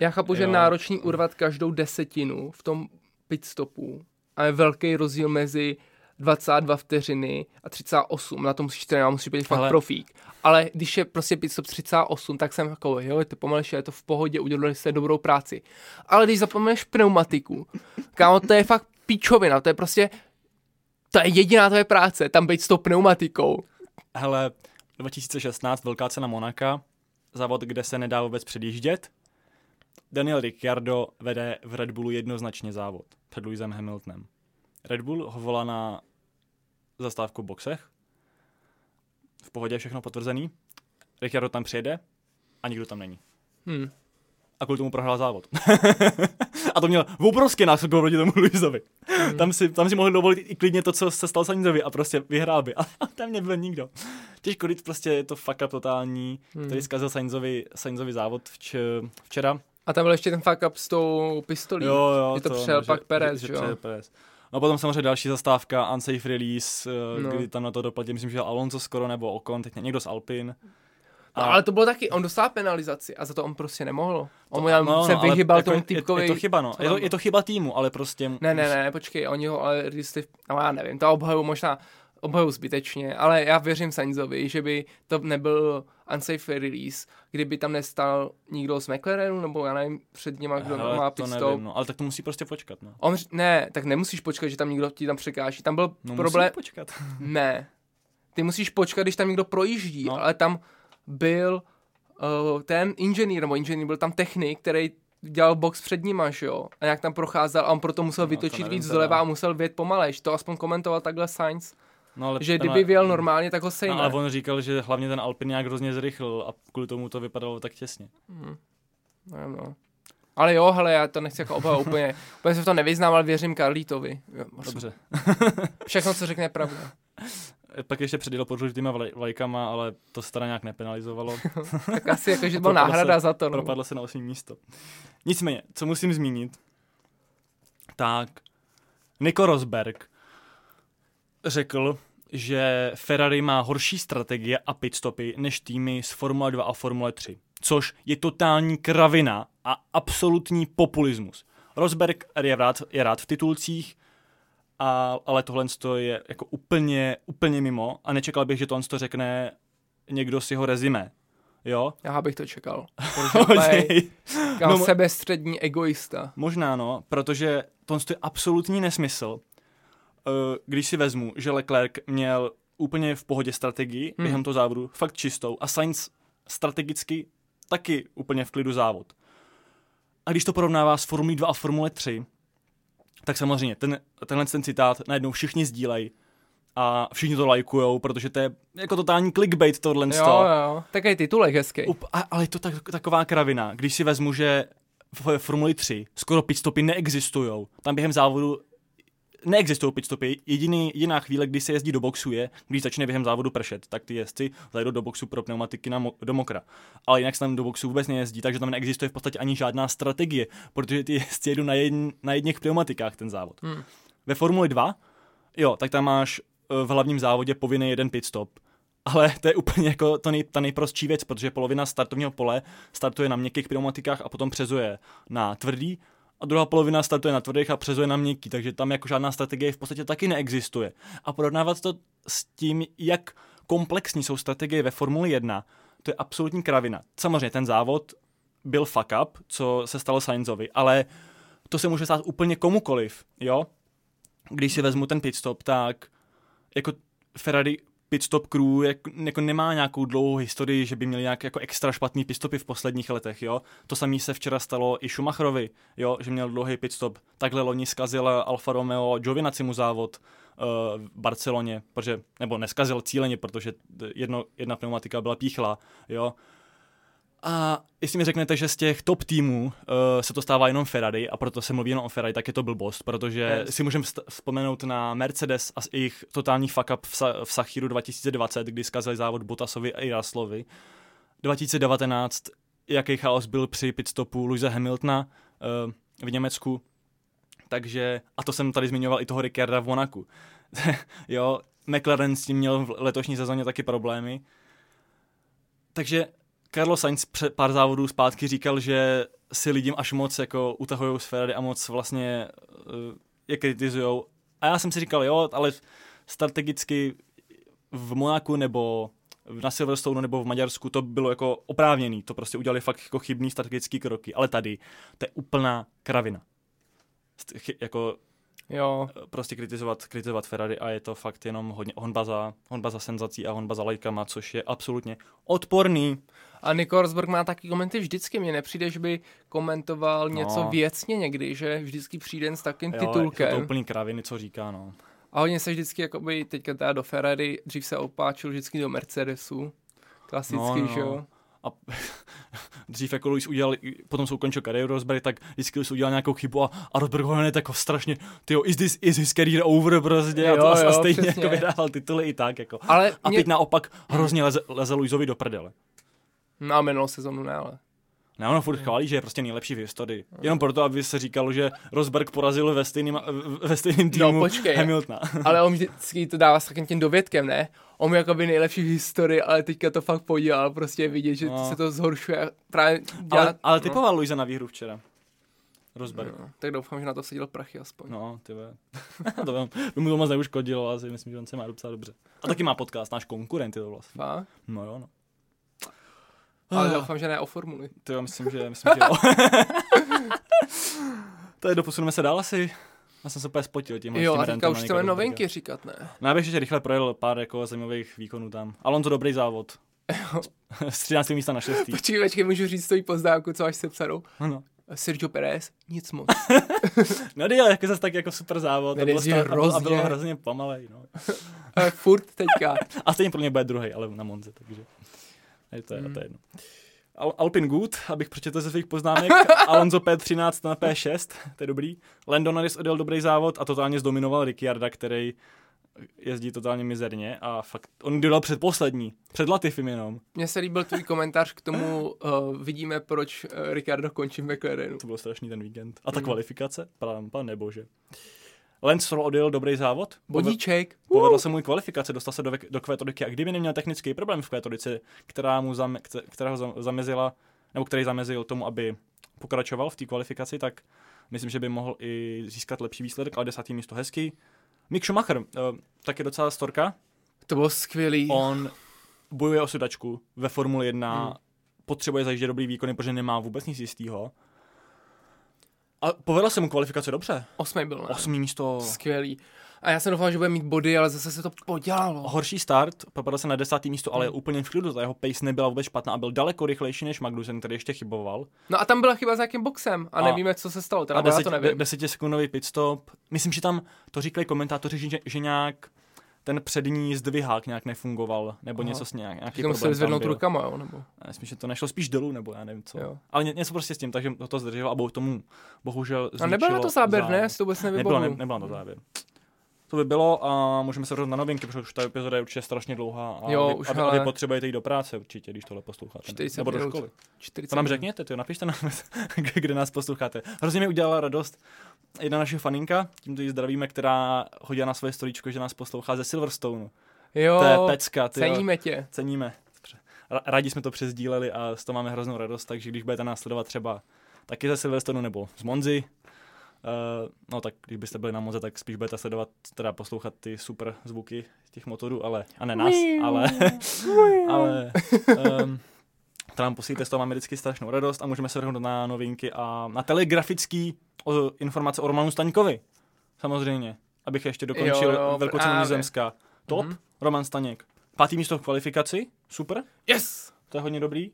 Já chápu, že Jo. je náročný urvat každou desetinu v tom pitstopu a je velký rozdíl mezi 22 vteřiny a 38. Na to musíš trénovat, musíš být fakt Ale- profík. Ale když je prostě pitstop 38, tak jsem jako, jo, je to pomalejší, je to v pohodě, udělali jste dobrou práci. Ale když zapomeneš pneumatiku, kámo, to je fakt píčovina, to je prostě, to je jediná tvoje práce, tam být s tou pneumatikou. Hele, 2016, velká cena Monaka, závod, kde se nedá vůbec předjíždět. Daniel Ricciardo vede v Red Bullu jednoznačně závod před Lewisem Hamiltonem. Red Bull ho volá na zastávku v boxech. V pohodě všechno potvrzený. Ricciardo tam přijede a nikdo tam není. Hm. A kvůli tomu prohrál závod. a to měl obrovský náskok proti tomu Lewisovi. Hmm. Tam, si, tam si mohl dovolit i klidně to, co se stalo Sainzovi a prostě vyhrál by. Ale tam nebyl nikdo. Těžko říct, prostě je to fuck up totální, Hmm. který zkazil Sainzovi, Sainzovi závod vč, včera. A tam byl ještě ten fuck up s tou pistolí. Jo, jo. že to přijel že- pak Perez, že, že že jo? přijel Perez. No potom samozřejmě další zastávka, unsafe release, No. no. kdy tam na to doplatil, myslím, že Alonso skoro nebo Ocon, teď někdo z Alpin. No, ale to bylo taky, on dostal penalizaci a za to on prostě nemohl. On mu tam no, se no, vyhybal jako tomu je, typkovi. je, to chyba, no. Je to, je to chyba týmu, ale prostě... Ne, ne, ne, počkej, oni ho ale jistý, no já nevím, to obhaju možná, obhaju zbytečně, ale já věřím Sainzovi, že by to nebyl unsafe release, kdyby tam nestal nikdo z McLarenu, nebo já nevím, před nima, kdo Hele, má to pit nevím, stop. no, ale tak to musí prostě počkat, no. On, ne, tak nemusíš počkat, že tam někdo ti tam překáží. Tam byl No problém, počkat. ne. Ty musíš počkat, když tam někdo projíždí, No. ale tam byl uh, ten inženýr, nebo inženýr, byl tam technik, který dělal box před nima, že jo? A jak tam procházel a on proto musel No, to vytočit nevím víc doleva a musel vět pomalejš. To aspoň komentoval takhle Sainz, No, ale, že kdyby je- vyjel normálně, tak ho sejme. No, ale on říkal, že hlavně ten Alpin nějak hrozně zrychlil a kvůli tomu to vypadalo tak těsně. Nevím, no. Ale jo, hele, já to nechci jako obhajovat úplně. Úplně se v to nevyznám, ale věřím Karlítovi. Jo, Dobře. Všechno, co řekne, je pravda. Pak ještě předjel pod žlutýma vlaj- vlajkama, ale to se teda nějak nepenalizovalo. Tak asi jako, že to byla náhrada se- za to. No. Propadlo se na 8. místo. Nicméně, co musím zmínit, tak Nico Rosberg řekl, že Ferrari má horší strategie a pitstopy než týmy z Formule 2 a Formule 3, což je totální kravina a absolutní populismus. Rosberg je rád, je rád v titulcích, a, ale tohle je jako úplně, úplně mimo a nečekal bych, že tohle to řekne někdo z jeho rezime. Jo? Já bych to čekal. Říkal No, sebestřední egoista. Možná no, protože to je absolutní nesmysl. Eh, Když si vezmu, že Leclerc měl úplně v pohodě strategii Hmm. hmm. během toho závodu, fakt čistou, a Sainz strategicky taky úplně v klidu závod. A když to porovnává s Formulí 2 a Formule 3, tak samozřejmě ten, tenhle ten citát najednou všichni sdílejí a všichni to lajkujou, protože to je jako totální clickbait tohle. Jo, jo, takový titulek hezký. Up, a, ale je to tak, taková kravina, když si vezmu, že v Formuli 3 skoro pitstopy neexistují. Tam během závodu neexistují pitstopy. Jediný, jediná chvíle, kdy se jezdí do boxu je, když začne během závodu pršet, tak ty jezdci zajdou do boxu pro pneumatiky na mo- do mokra. Ale jinak se tam do boxu vůbec nejezdí, takže tam neexistuje v podstatě ani žádná strategie, protože ty jezdci jedou na, jedn, na jedných pneumatikách ten závod. Hmm. Ve Formuli 2, jo, tak tam máš eh, v hlavním závodě povinný jeden pitstop. Ale to je úplně jako to nej, ta nejprostší věc, protože polovina startovního pole startuje na měkkých pneumatikách a potom přezuje na tvrdý a druhá polovina startuje na tvrdých a přezuje na měkký, takže tam jako žádná strategie v podstatě taky neexistuje. A porovnávat to s tím, jak komplexní jsou strategie ve Formuli 1, to je absolutní kravina. Samozřejmě ten závod byl fuck up, co se stalo Sainzovi, ale to se může stát úplně komukoliv, jo? Když si vezmu ten pitstop, tak jako Ferrari pitstop crew jak, jako nemá nějakou dlouhou historii, že by měli nějak jako extra špatný pitstopy v posledních letech, jo. To samé se včera stalo i Schumacherovi, jo, že měl dlouhý pitstop. Takhle loni zkazil Alfa Romeo Giovinacimu závod uh, v Barceloně, protože, nebo neskazil cíleně, protože jedno, jedna pneumatika byla píchla, jo. A jestli mi řeknete, že z těch top týmů uh, se to stává jenom Ferrari a proto se mluví jenom o Ferrari, tak je to blbost, protože yes. si můžeme vzpomenout na Mercedes a jejich totální fuck up v, Sa- v Sachiru 2020, kdy zkazili závod Bottasovi a Raslovi. 2019, jaký chaos byl při pitstopu Louisa Hamiltona uh, v Německu. Takže, a to jsem tady zmiňoval i toho Ricciarda v Monaku. jo, McLaren s tím měl v letošní sezóně taky problémy. Takže Carlos Sainz před pár závodů zpátky říkal, že si lidím až moc jako utahují z Ferrari a moc vlastně uh, je kritizujou. A já jsem si říkal, jo, ale strategicky v Monaku nebo na Silverstone nebo v Maďarsku to bylo jako oprávněný, to prostě udělali fakt jako chybný strategický kroky, ale tady to je úplná kravina. Chy, jako Jo. prostě kritizovat, kritizovat Ferrari a je to fakt jenom hodně honba za, honba za senzací a honba za lajkama, což je absolutně odporný. A Nico Rosberg má taky komenty vždycky. Mně nepřijde, že by komentoval no. něco věcně někdy, že vždycky přijde s takým jo, titulkem. Je to úplný kraviny, co říká, no. A hodně se vždycky, jakoby, teďka teda do Ferrari, dřív se opáčil vždycky do Mercedesu. Klasicky, no, no. že jo? A dřív jako Luis udělal, potom jsou ukončil kariéru Rosberg, tak vždycky Luis udělal nějakou chybu a, a Rosberg ho hned jako strašně, tyjo, is this, is his career over prostě jo, a, to, jo, a stejně přesně. jako vydával tituly i tak jako. Ale a mě... teď naopak hrozně leze, leze Luisovi do prdele. No a minulou sezonu ne, ale. Ne, ono furt chválí, že je prostě nejlepší v historii. Jenom proto, aby se říkalo, že Rosberg porazil ve stejném, ve stejném týmu no, počkej, Hamiltona. ale on vždycky to dává s takým tím dovědkem, ne? On je jakoby nejlepší v historii, ale teďka to fakt podělal, prostě vidět, že no. se to zhoršuje. Právě dělá, ale, ale typoval no. Luisa na výhru včera. Rosberg. No, tak doufám, že na to seděl prachy aspoň. No, ty to by mu to moc neuškodilo, asi myslím, že on se má docela dobře. A taky má podcast, náš konkurent je to vlastně. Fakt? No jo, no. Ale ah. doufám, že ne o formuli. To jo, myslím, že, myslím, že jo. je doposuneme se dál asi. Já jsem se úplně spotil tím. Jo, a teďka už chceme novinky říkat, ne? No, já bych ještě rychle projel pár jako zajímavých výkonů tam. Alonso dobrý závod. Z 13. místa na 6. Počkej, počkej, můžu říct tvoji poznámku, co máš sepsanou? Ano. Sergio Perez, nic moc. no ale jako zase tak jako super závod. To bylo, hrozně... a bylo hrozně pomalej, no. Furt teďka. a stejně pro mě bude druhý, ale na Monze, takže. Je to, hmm. to je jedno. Al- Alpin Good, abych přečetl ze svých poznámek. Alonso P13 na P6, to je dobrý. Lando Norris odjel dobrý závod a totálně zdominoval Ricciarda, který jezdí totálně mizerně a fakt, on dodal předposlední, před Latifim jenom. Mně se líbil tvůj komentář k tomu, uh, vidíme, proč uh, Ricardo končí v McLarenu. To byl strašný ten víkend. A ta mm. kvalifikace, pan nebože. Lance Stroll odjel dobrý závod. Bodíček. Povedlo se mu kvalifikace, dostal se do, do kvétoriky. A kdyby neměl technický problém v kvétorice, která mu zam, která ho zamezila, nebo který zamezil tomu, aby pokračoval v té kvalifikaci, tak myslím, že by mohl i získat lepší výsledek, ale desátý místo hezký. Mick Schumacher, uh, tak je docela storka. To bylo skvělý. On bojuje o sedačku ve Formuli 1, hmm. potřebuje zajíždět dobrý výkony, protože nemá vůbec nic jistého A povedla se mu kvalifikace dobře. Osmý byl, ne? Osmý místo. Skvělý. A já jsem doufal, že bude mít body, ale zase se to podělalo. Horší start, propadl se na desátý místo, ale Hmm. úplně v klidu, ta jeho pace nebyla vůbec špatná a byl daleko rychlejší než Magnussen, který ještě chyboval. No a tam byla chyba s nějakým boxem a, A- nevíme, co se stalo, teda A já deset, to de, nevím. desetisekundový pitstop. Myslím, že tam to říkali komentátoři, že, že nějak ten přední zdvihák nějak nefungoval, nebo Aha. něco s nějak, nějaký museli problém tam zvednout rukama, jo, nebo? Já Myslím, že to nešlo spíš dolů, nebo já nevím co. Jo. Ale ně, něco prostě s tím, takže to, to zdrželo a bo- tomu bohužel A nebyl na to záběr, závod. ne? To vůbec Nebylo, nevybavuju. ne, to záběr. To by bylo a můžeme se rozhodnout na novinky, protože už ta epizoda je určitě strašně dlouhá a Jo, vy, už a, vy- ale- a vy potřebujete jít do práce určitě, když tohle posloucháte. 40 Nebo do školy. 40 To nám řekněte, ty, napište nám, kde nás posloucháte. Hrozně mi udělala radost jedna naše faninka, tímto ji zdravíme, která hodila na svoje stolíčko, že nás poslouchá ze Silverstone. Jo, to je pecka, ty jo. ceníme tě. Ceníme. Rádi jsme to přezdíleli a z toho máme hroznou radost, takže když budete nás sledovat třeba taky ze Silverstonu nebo z Monzy, Uh, no tak když byste byli na Monze, tak spíš budete sledovat, teda poslouchat ty super zvuky těch motorů, ale, a ne nás, ale, ale um, to nám posílíte, z toho máme vždycky strašnou radost a můžeme se vrhnout na novinky a na telegrafický o, informace o Romanu Staňkovi. Samozřejmě. Abych ještě dokončil Jo, jo, velkou cenu. Top, Mhm. Roman Staněk. Pátý místo v kvalifikaci, super, Yes! to je hodně dobrý.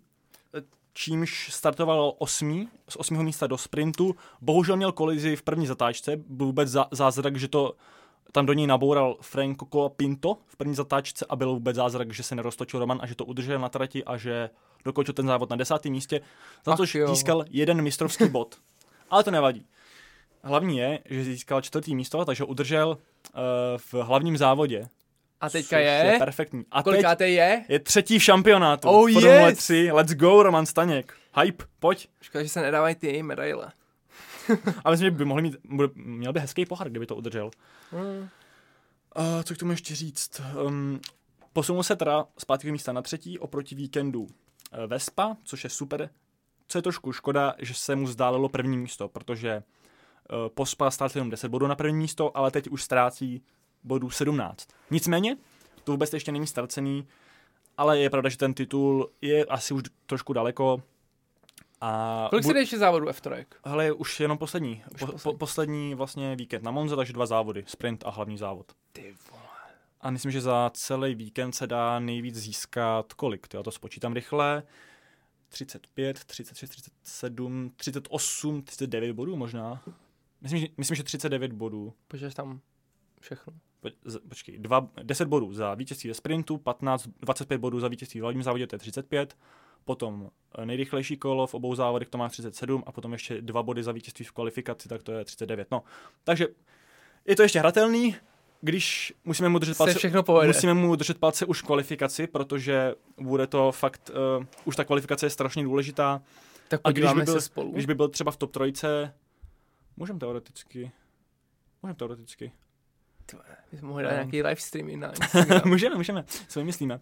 Čímž startoval osmý, z osmého místa do sprintu. Bohužel měl kolizi v první zatáčce, byl vůbec zá- zázrak, že to tam do něj naboural Franco Colapinto v první zatáčce a byl vůbec zázrak, že se neroztočil Roman a že to udržel na trati a že dokončil ten závod na desátém místě, za což získal jeden mistrovský bod. Ale to nevadí. Hlavní je, že získal čtvrtý místo, takže udržel uh, v hlavním závodě. A teďka je? je perfektní. A teď Kolikáté je? je třetí v šampionátu. Oh, Formule yes! 3, let's go, Roman Staněk. Hype, pojď. Škoda, že se nedávají ty medaile. Ale myslím, že by mohli mít, bude- měl by hezký pohár, kdyby to udržel. Hmm. Uh, co k tomu ještě říct? Um, posunul se teda z pátého místa na třetí oproti víkendu uh, Vespa, což je super. Co je trošku škoda, že se mu zdálilo první místo, protože uh, Pospa ztrácel jenom 10 bodů na první místo, ale teď už ztrácí bodů 17. Nicméně, to vůbec ještě není ztracený, ale je pravda, že ten titul je asi už trošku daleko. A Kolik bu- se jde ještě závodů F3? Hele, je už jenom poslední. Už po, poslední. Po, poslední vlastně víkend na Monze, takže dva závody. Sprint a hlavní závod. Ty vole. A myslím, že za celý víkend se dá nejvíc získat kolik? Ty, já to spočítám rychle. 35, 36, 37, 38, 39 bodů možná. Myslím, že, myslím, že 39 bodů. Počítáš tam všechno. Počkej, dva, 10 bodů za vítězství ve sprintu, 15, 25 bodů za vítězství v hlavním závodě, to je 35. Potom eh, nejrychlejší kolo v obou závodech to má 37 a potom ještě dva body za vítězství v kvalifikaci, tak to je 39. No, takže je to ještě hratelný, když musíme mu držet palce, všechno povede. musíme mu držet palce už v kvalifikaci, protože bude to fakt, uh, už ta kvalifikace je strašně důležitá. Tak A když by byl- se spolu. Když by byl třeba v top trojce, můžeme teoreticky, můžeme teoreticky. My jsme mohli dát nějaký live streamy na můžeme, můžeme, co vymyslíme.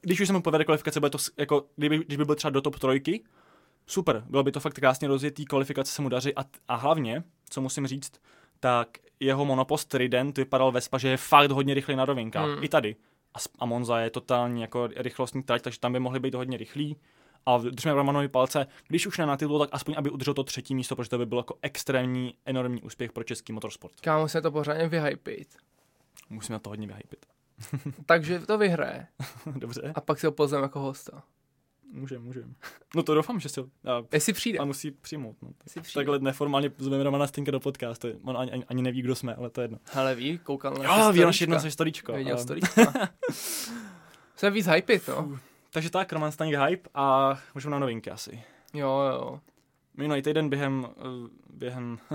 Když už se mu povede kvalifikace, bude to jako, kdyby, když by byl třeba do top trojky, super, bylo by to fakt krásně rozjetý, kvalifikace se mu daří a, a hlavně, co musím říct, tak jeho monopost Trident vypadal Vespa, že je fakt hodně rychlý na rovinkách. Hmm. I tady. A, a Monza je totálně jako rychlostní trať, takže tam by mohli být hodně rychlí. A držíme Romanovi palce, když už ne na titul, tak aspoň, aby udržel to třetí místo, protože to by byl jako extrémní, enormní úspěch pro český motorsport. Kámo, musíme to pořádně vyhypit. Musíme to hodně vyhypit. Takže to vyhraje. Dobře, A pak si ho pozveme jako hosta. můžeme, můžeme. No to doufám, že se a, Jestli přijde. a musí přijmout. No. Jestli přijde. Takhle neformálně zveme Romana Stinka do podcastu. On ani, ani, ani neví, kdo jsme, ale to je jedno. Hele, ví, koukal na Jo, ví naše jedno storíčko. Viděl ale- storíčka. Musíme víc hypit, no. Takže tak, Roman Staněk hype a můžeme na novinky asi. Jo, jo. Minulý týden během, eh, během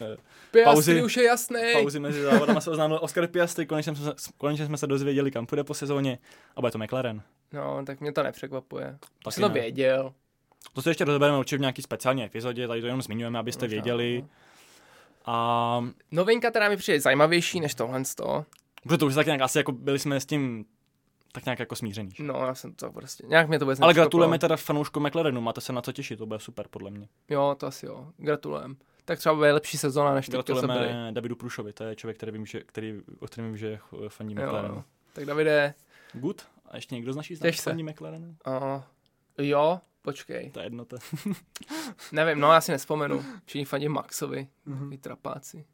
eh, Piastri Pauzy. už je jasný. pauzy mezi závodama se oznámil Oscar Piastri, konečně jsme, se- konečně jsme se dozvěděli, kam půjde po sezóně. A bude to McLaren. No, tak mě to nepřekvapuje. Taky Taky jsem to ne. věděl. To se ještě rozebereme určitě v nějaký speciální epizodě, tady to jenom zmiňujeme, abyste Možná, věděli. no. A Novinka teda mi přijde zajímavější než tohle z toho. protože to už tak nějak asi jako byli jsme s tím tak nějak jako smířený. že? No, já jsem to prostě, nějak mě to vůbec Ale gratulujeme teda fanouškům McLarenu, máte se na co těšit, to bude super podle mě. Jo, to asi jo. Gratulujem. Tak třeba bude lepší sezóna, než teď, co byly. Gratulujeme Davidu Prušovi, to je člověk, který vím, že, který, o kterém vím, že fandí Jo, McLarenu. jo. Tak Davide, Good? A ještě někdo z naší známých fandí McLarenu? uh, jo, Počkej, To je jedno. To... nevím, no já si nespomenu. Všichni fandí Maxovi, Mhm. mm-hmm. trapáci.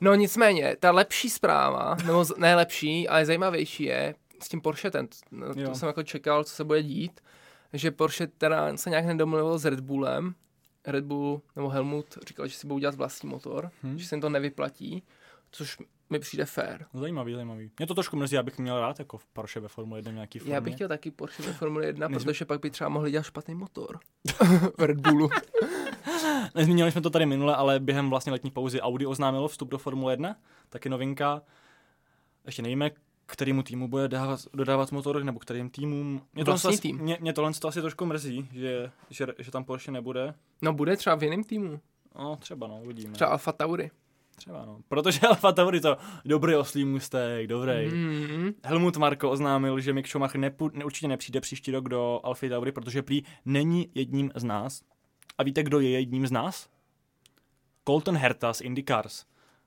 No nicméně, ta lepší zpráva, nebo z- ne lepší, ale zajímavější je s tím Porschetem. No, Jo. to jsem jako čekal, co se bude dít, že Porsche teda se nějak nedomluvil s Red Bullem. Red Bull nebo Helmut říkal, že si budou dělat vlastní motor, Hm. hmm. že se jim to nevyplatí, což mi přijde fair. Zajímavý, zajímavý. Mě to trošku mrzí, abych měl rád jako v Porsche ve Formule 1 nějaký formě. Já bych chtěl taky Porsche ve Formule 1, Než- protože pak by třeba mohli dělat špatný motor. v Red Bullu. Nezmínili jsme to tady minule, ale během vlastně letní pauzy Audi oznámilo vstup do Formule 1, taky novinka. Ještě nevíme, kterému týmu bude dávat, dodávat motor, nebo kterým týmům. Mě to, Vlastní asi, tým. mě, mě tohle to asi trošku mrzí, že, že, že tam Porsche nebude. No bude třeba v jiném týmu. No, třeba no, uvidíme. Třeba Alfa Tauri. třeba no. Protože Alfa Tauri to dobrý oslý můstek, dobrý. Mm. Mm-hmm. Helmut Marko oznámil, že Mick Schumacher nepu, ne, určitě nepřijde příští rok do Alfa Tauri, protože prý není jedním z nás. A víte, kdo je jedním z nás? Colton Herta z IndyCars.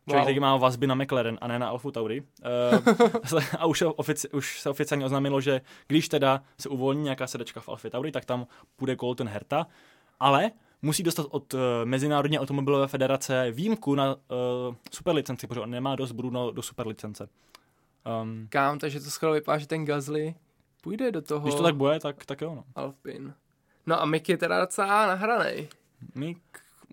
Člověk, Wow. který má vazby na McLaren a ne na Alfa Tauri. Uh, a už se, ofici, už se oficiálně oznámilo, že když teda se uvolní nějaká sedačka v Alfa Tauri, tak tam půjde Colton Herta. Ale musí dostat od uh, Mezinárodní automobilové federace výjimku na uh, superlicenci, protože on nemá dost bodů na, do superlicence. Um, Kam, takže to skoro vypadá, že ten Gasly půjde do toho když to tak bude, tak, tak jo. No. Alpin. No a Mick je teda docela nahranej. Mick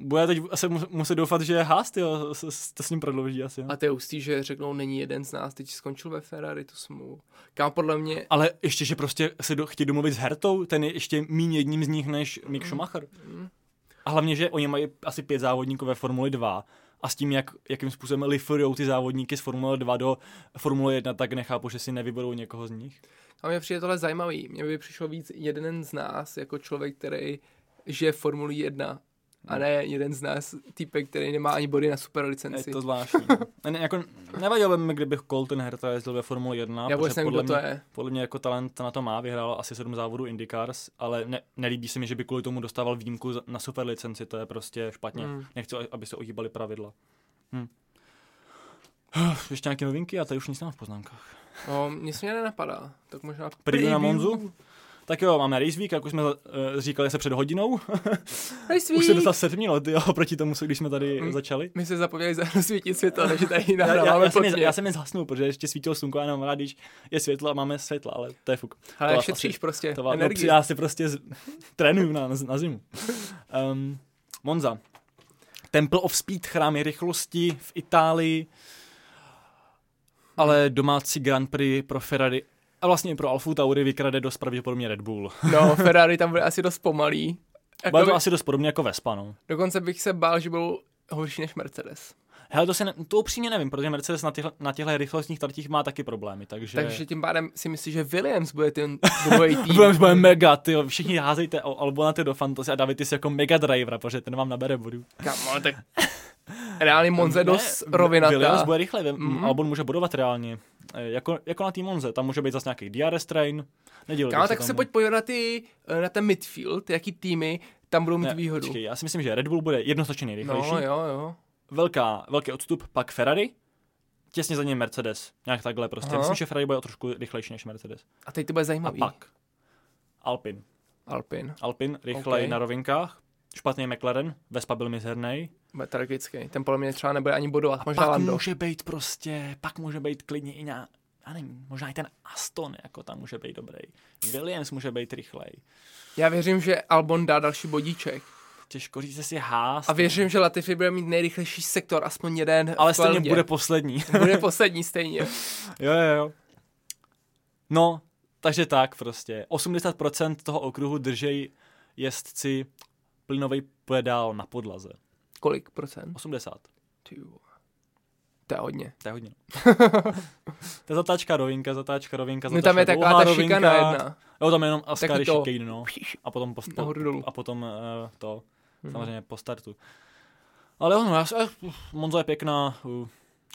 bude teď asi mu- muset doufat, že Haas tyjo, to s ním prodlouží asi. Jo. A to je ústý, že řeknou, není jeden z nás, teď skončil ve Ferrari, to smůl. Kam podle mě, Ale ještě, že prostě se do, chtějí domluvit s Hertou, ten je ještě méně jedním z nich než Mick Schumacher. Mm. A hlavně, že oni mají asi pět závodníků ve Formuli 2 a s tím, jak, jakým způsobem liferujou ty závodníky z Formule 2 do Formule 1, tak nechápu, že si nevyberou někoho z nich. a mně přijde tohle zajímavý. Mně by přišlo víc jeden z nás, jako člověk, který žije v Formuli 1, a ne jeden z nás, týpek, který nemá ani body na super Je licenci. to zvláštní. ne, ne, jako, nevadilo by mi, kdybych Colton Herta jezdil ve Formuli 1, Já protože podle kdo to mě, je. podle mě jako talent na to má, vyhrál asi sedm závodů IndyCars, ale ne, nelíbí se mi, že by kvůli tomu dostával výjimku na super licenci, to je prostě špatně. Mm. Nechci, aby se ohýbaly pravidla. Hm. Ještě nějaké novinky? Já tady už nic nemám v poznámkách. No, mě se mě nenapadá. Tak možná Preview na Monzu? Tak jo, máme Race Week, jak už jsme uh, říkali se před hodinou. Race už se Week! sedm minut, jo, proti tomu, když jsme tady Mm. začali. My se zapomněli zasvítit světlo, takže tady Já, já, nahráváme já, jsem je, já jsem je zhasnul, protože ještě svítilo slunko a jenom rád, když je světlo a máme světlo, ale to je fuk. Ale to vás šetříš asi- prostě To vám, no, energii. já si prostě z, trénuju na, na zimu. Um, Monza. Temple of Speed, chrámy rychlosti v Itálii, ale domácí Grand Prix pro Ferrari a vlastně i pro Alfa Tauri vykrade dost pravděpodobně Red Bull. No, Ferrari tam bude asi dost pomalý. Jako Bude to by, asi dost podobně jako Vespa, no. Dokonce bych se bál, že budou horší než Mercedes. Hele, to, se ne, to upřímně nevím, protože Mercedes na těchto, na těchto rychlostních tratích má taky problémy, takže... Takže tím pádem si myslíš, že Williams bude ten druhý tým. Williams bude mega, ty všichni házejte o Albonaty do Fantasy a David ty jsi jako mega driver, protože ten vám nabere bodů. Kamo, tak reálně Monza je dost Ne, rovinatá. Williams bude rychle, mm-hmm. Albon může bodovat reálně. E, Jako, jako na té Monze, tam může být zase nějaký DRS train. Nedělal Kámo, tak se pojď podívat na, ty, eh, na ten midfield, jaký týmy tam budou mít Ne, výhodu. Počkej, já si myslím, že Red Bull bude jednoznačně nejrychlejší. No, jo, jo. Velká, velký odstup, pak Ferrari, těsně za ním Mercedes. Nějak takhle prostě. Aha. Myslím, že Ferrari bude o trošku rychlejší než Mercedes. A teď to bude A zajímavý. pak Alpin. Alpin. Alpin rychlej Ok. na rovinkách. Špatný McLaren, Vespa byl mizerný. Bude tragický. Ten podle mě třeba nebude ani bodovat. Možná pak Lando. může být prostě, pak může být klidně i na, já nevím, možná i ten Aston, jako tam může být dobrý. Williams může být rychlej. Já věřím, že Albon dá další bodíček. Těžko říct, jestli Haas. A věřím, že Latifi bude mít nejrychlejší sektor, aspoň jeden ale stejně bude poslední. bude poslední stejně. jo, jo, jo. No, takže tak prostě. 80% toho okruhu držej jezdci plynový pedál na podlaze. Kolik procent? 80. Ty vole. To je hodně. To je hodně. to je zatáčka rovinka, zatáčka rovinka, No tam je zatáčka taková ta šikana jedna. Jo, tam je jenom Ascari Taky to- chicane, no. A potom, po, po, Nahoru dolů. a potom uh, to, Mhm. samozřejmě po startu. Ale jo, no, já, eh, Monza je pěkná, uh,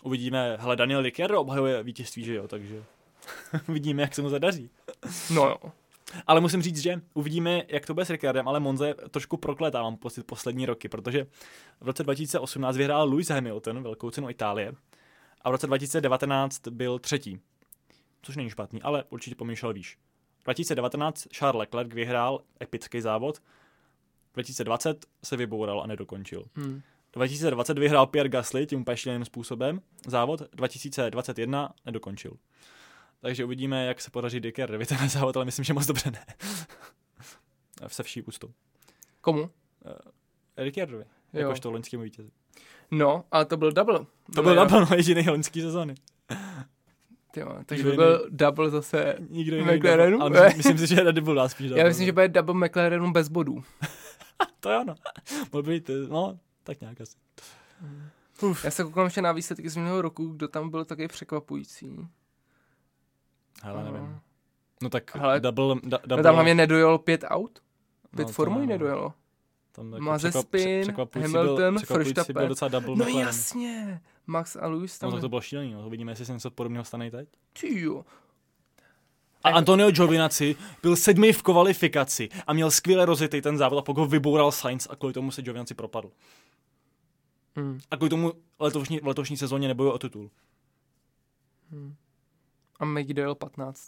uvidíme, hele, Daniel Ricciardo obhajuje vítězství, že jo, takže uvidíme, jak se mu zadaří. No jo. Ale musím říct, že uvidíme, jak to bude s Ricciardem, ale Monza je trošku prokletá, mám pocit, poslední roky, protože v roce 2018 vyhrál Lewis Hamilton velkou cenu Itálie a v roce 2019 byl třetí. Což není špatný, ale určitě pomýšlel výš. 2019 Charles Leclerc vyhrál epický závod, 2020 se vyboural a nedokončil. Hmm. 2020 vyhrál Pierre Gasly tím úplně způsobem závod, 2021 nedokončil. Takže uvidíme, jak se podaří Ricciardovi ten závod, ale myslím, že moc dobře ne. Se vší ústou. Komu? Ricciardovi, Jo. jakožto loňskému vítězi. No, ale to byl double. To byl double, no, jediný loňský sezóny. Jo, takže by byl double zase. Nikdo jiný McLarenu? double, ale myslím, myslím si, že Red Bull dá spíš double. Já myslím, že bude double McLarenu bez bodů. To je ono. Mohl být, eh, no, tak nějak asi. Uf. Já se koukám ještě na výsledky z minulého roku, kdo tam byl taky překvapující. Hele, No. nevím. No tak Hele, double, da, double No tam hlavně nedojelo pět aut. Pět no, formulí ne, no. nedojelo. Tam jako Mazepin, překvap- Hamilton, byl Verstappen. docela double No McLaren. jasně, Max a Lewis tam. No tak to bylo šílený, no. Uvidíme, jestli se něco podobného stane i teď. Ty jo. A Antonio Giovinazzi byl sedmý v kvalifikaci a měl skvěle rozjetý ten závod a pak ho vyboural Sainz a kvůli tomu se Giovinazzi propadl. Hmm. A kvůli tomu letošní, v letošní sezóně nebojuje o titul. A Mick dojel 15.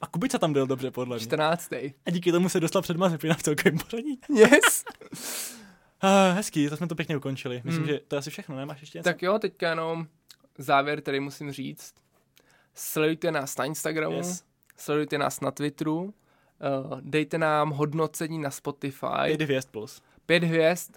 A Kubica tam byl dobře, podle mě. 14. A díky tomu se dostal před Mazepina v celkovém pořadí. Yes. Ah, hezký, to jsme to pěkně ukončili. Myslím, Hmm. že to je asi všechno, nemáš ještě něco? tak jo, teďka jenom závěr, který musím říct. Sledujte nás na Instagramu, Yes. sledujte nás na Twitteru, uh, dejte nám hodnocení na Spotify. Pět hvězd plus. pět hvězd.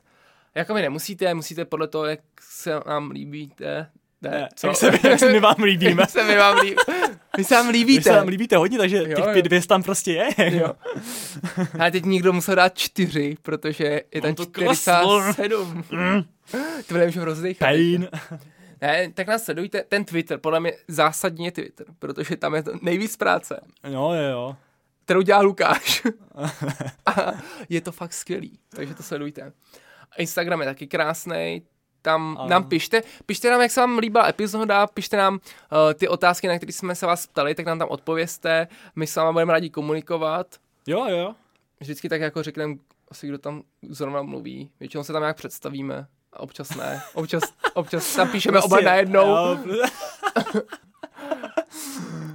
Jako mi nemusíte, musíte podle toho, jak se nám líbíte. Ne, co? jak se, jak se my vám líbíme. Jak se mi vám líbí. Vy se vám Vy líbíte. se nám líbíte hodně, takže Jo, těch pět hvězd tam prostě je. Jo. A teď někdo musel dát čtyři, protože je tam On to 47. to nemůžu rozdechat. Pain. Ne, tak nás sledujte. Ten Twitter, podle mě zásadně Twitter, protože tam je to nejvíc práce, Jo, jo, jo. kterou dělá Lukáš. A je to fakt skvělý, takže to sledujte. Instagram je taky krásný. Tam Ano. nám pište, pište nám, jak se vám líbila epizoda, pište nám uh, ty otázky, na které jsme se vás ptali, tak nám tam odpověste. My s váma budeme rádi komunikovat. Jo, jo. Vždycky tak jako řekneme asi, kdo tam zrovna mluví. Většinou se tam nějak představíme. A občas ne. Občas, občas tam píšeme oba najednou. Jo.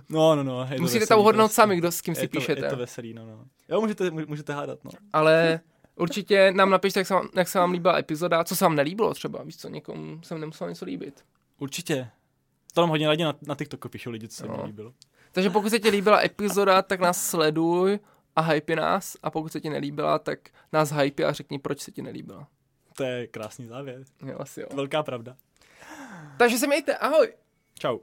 No, no, no. Musíte veselý to uhodnout prostě. sami, kdo s kým si je to, píšete. Je to veselý, no, no. Jo, můžete, mů- můžete hádat, no. Ale určitě nám napište, jak se, vám, jak se vám líbila epizoda, co se vám nelíbilo třeba. Víš co, někomu se nemuselo něco líbit. Určitě. To nám hodně radě na, na TikToku píšou lidi, co se No. líbilo. Takže pokud se ti líbila epizoda, tak nás sleduj a hype nás. A pokud se ti nelíbila, tak nás hype a řekni, proč se ti nelíbila. To je krásný závěr. Jo, asi jo. Velká pravda. Takže se mějte, ahoj! Čau.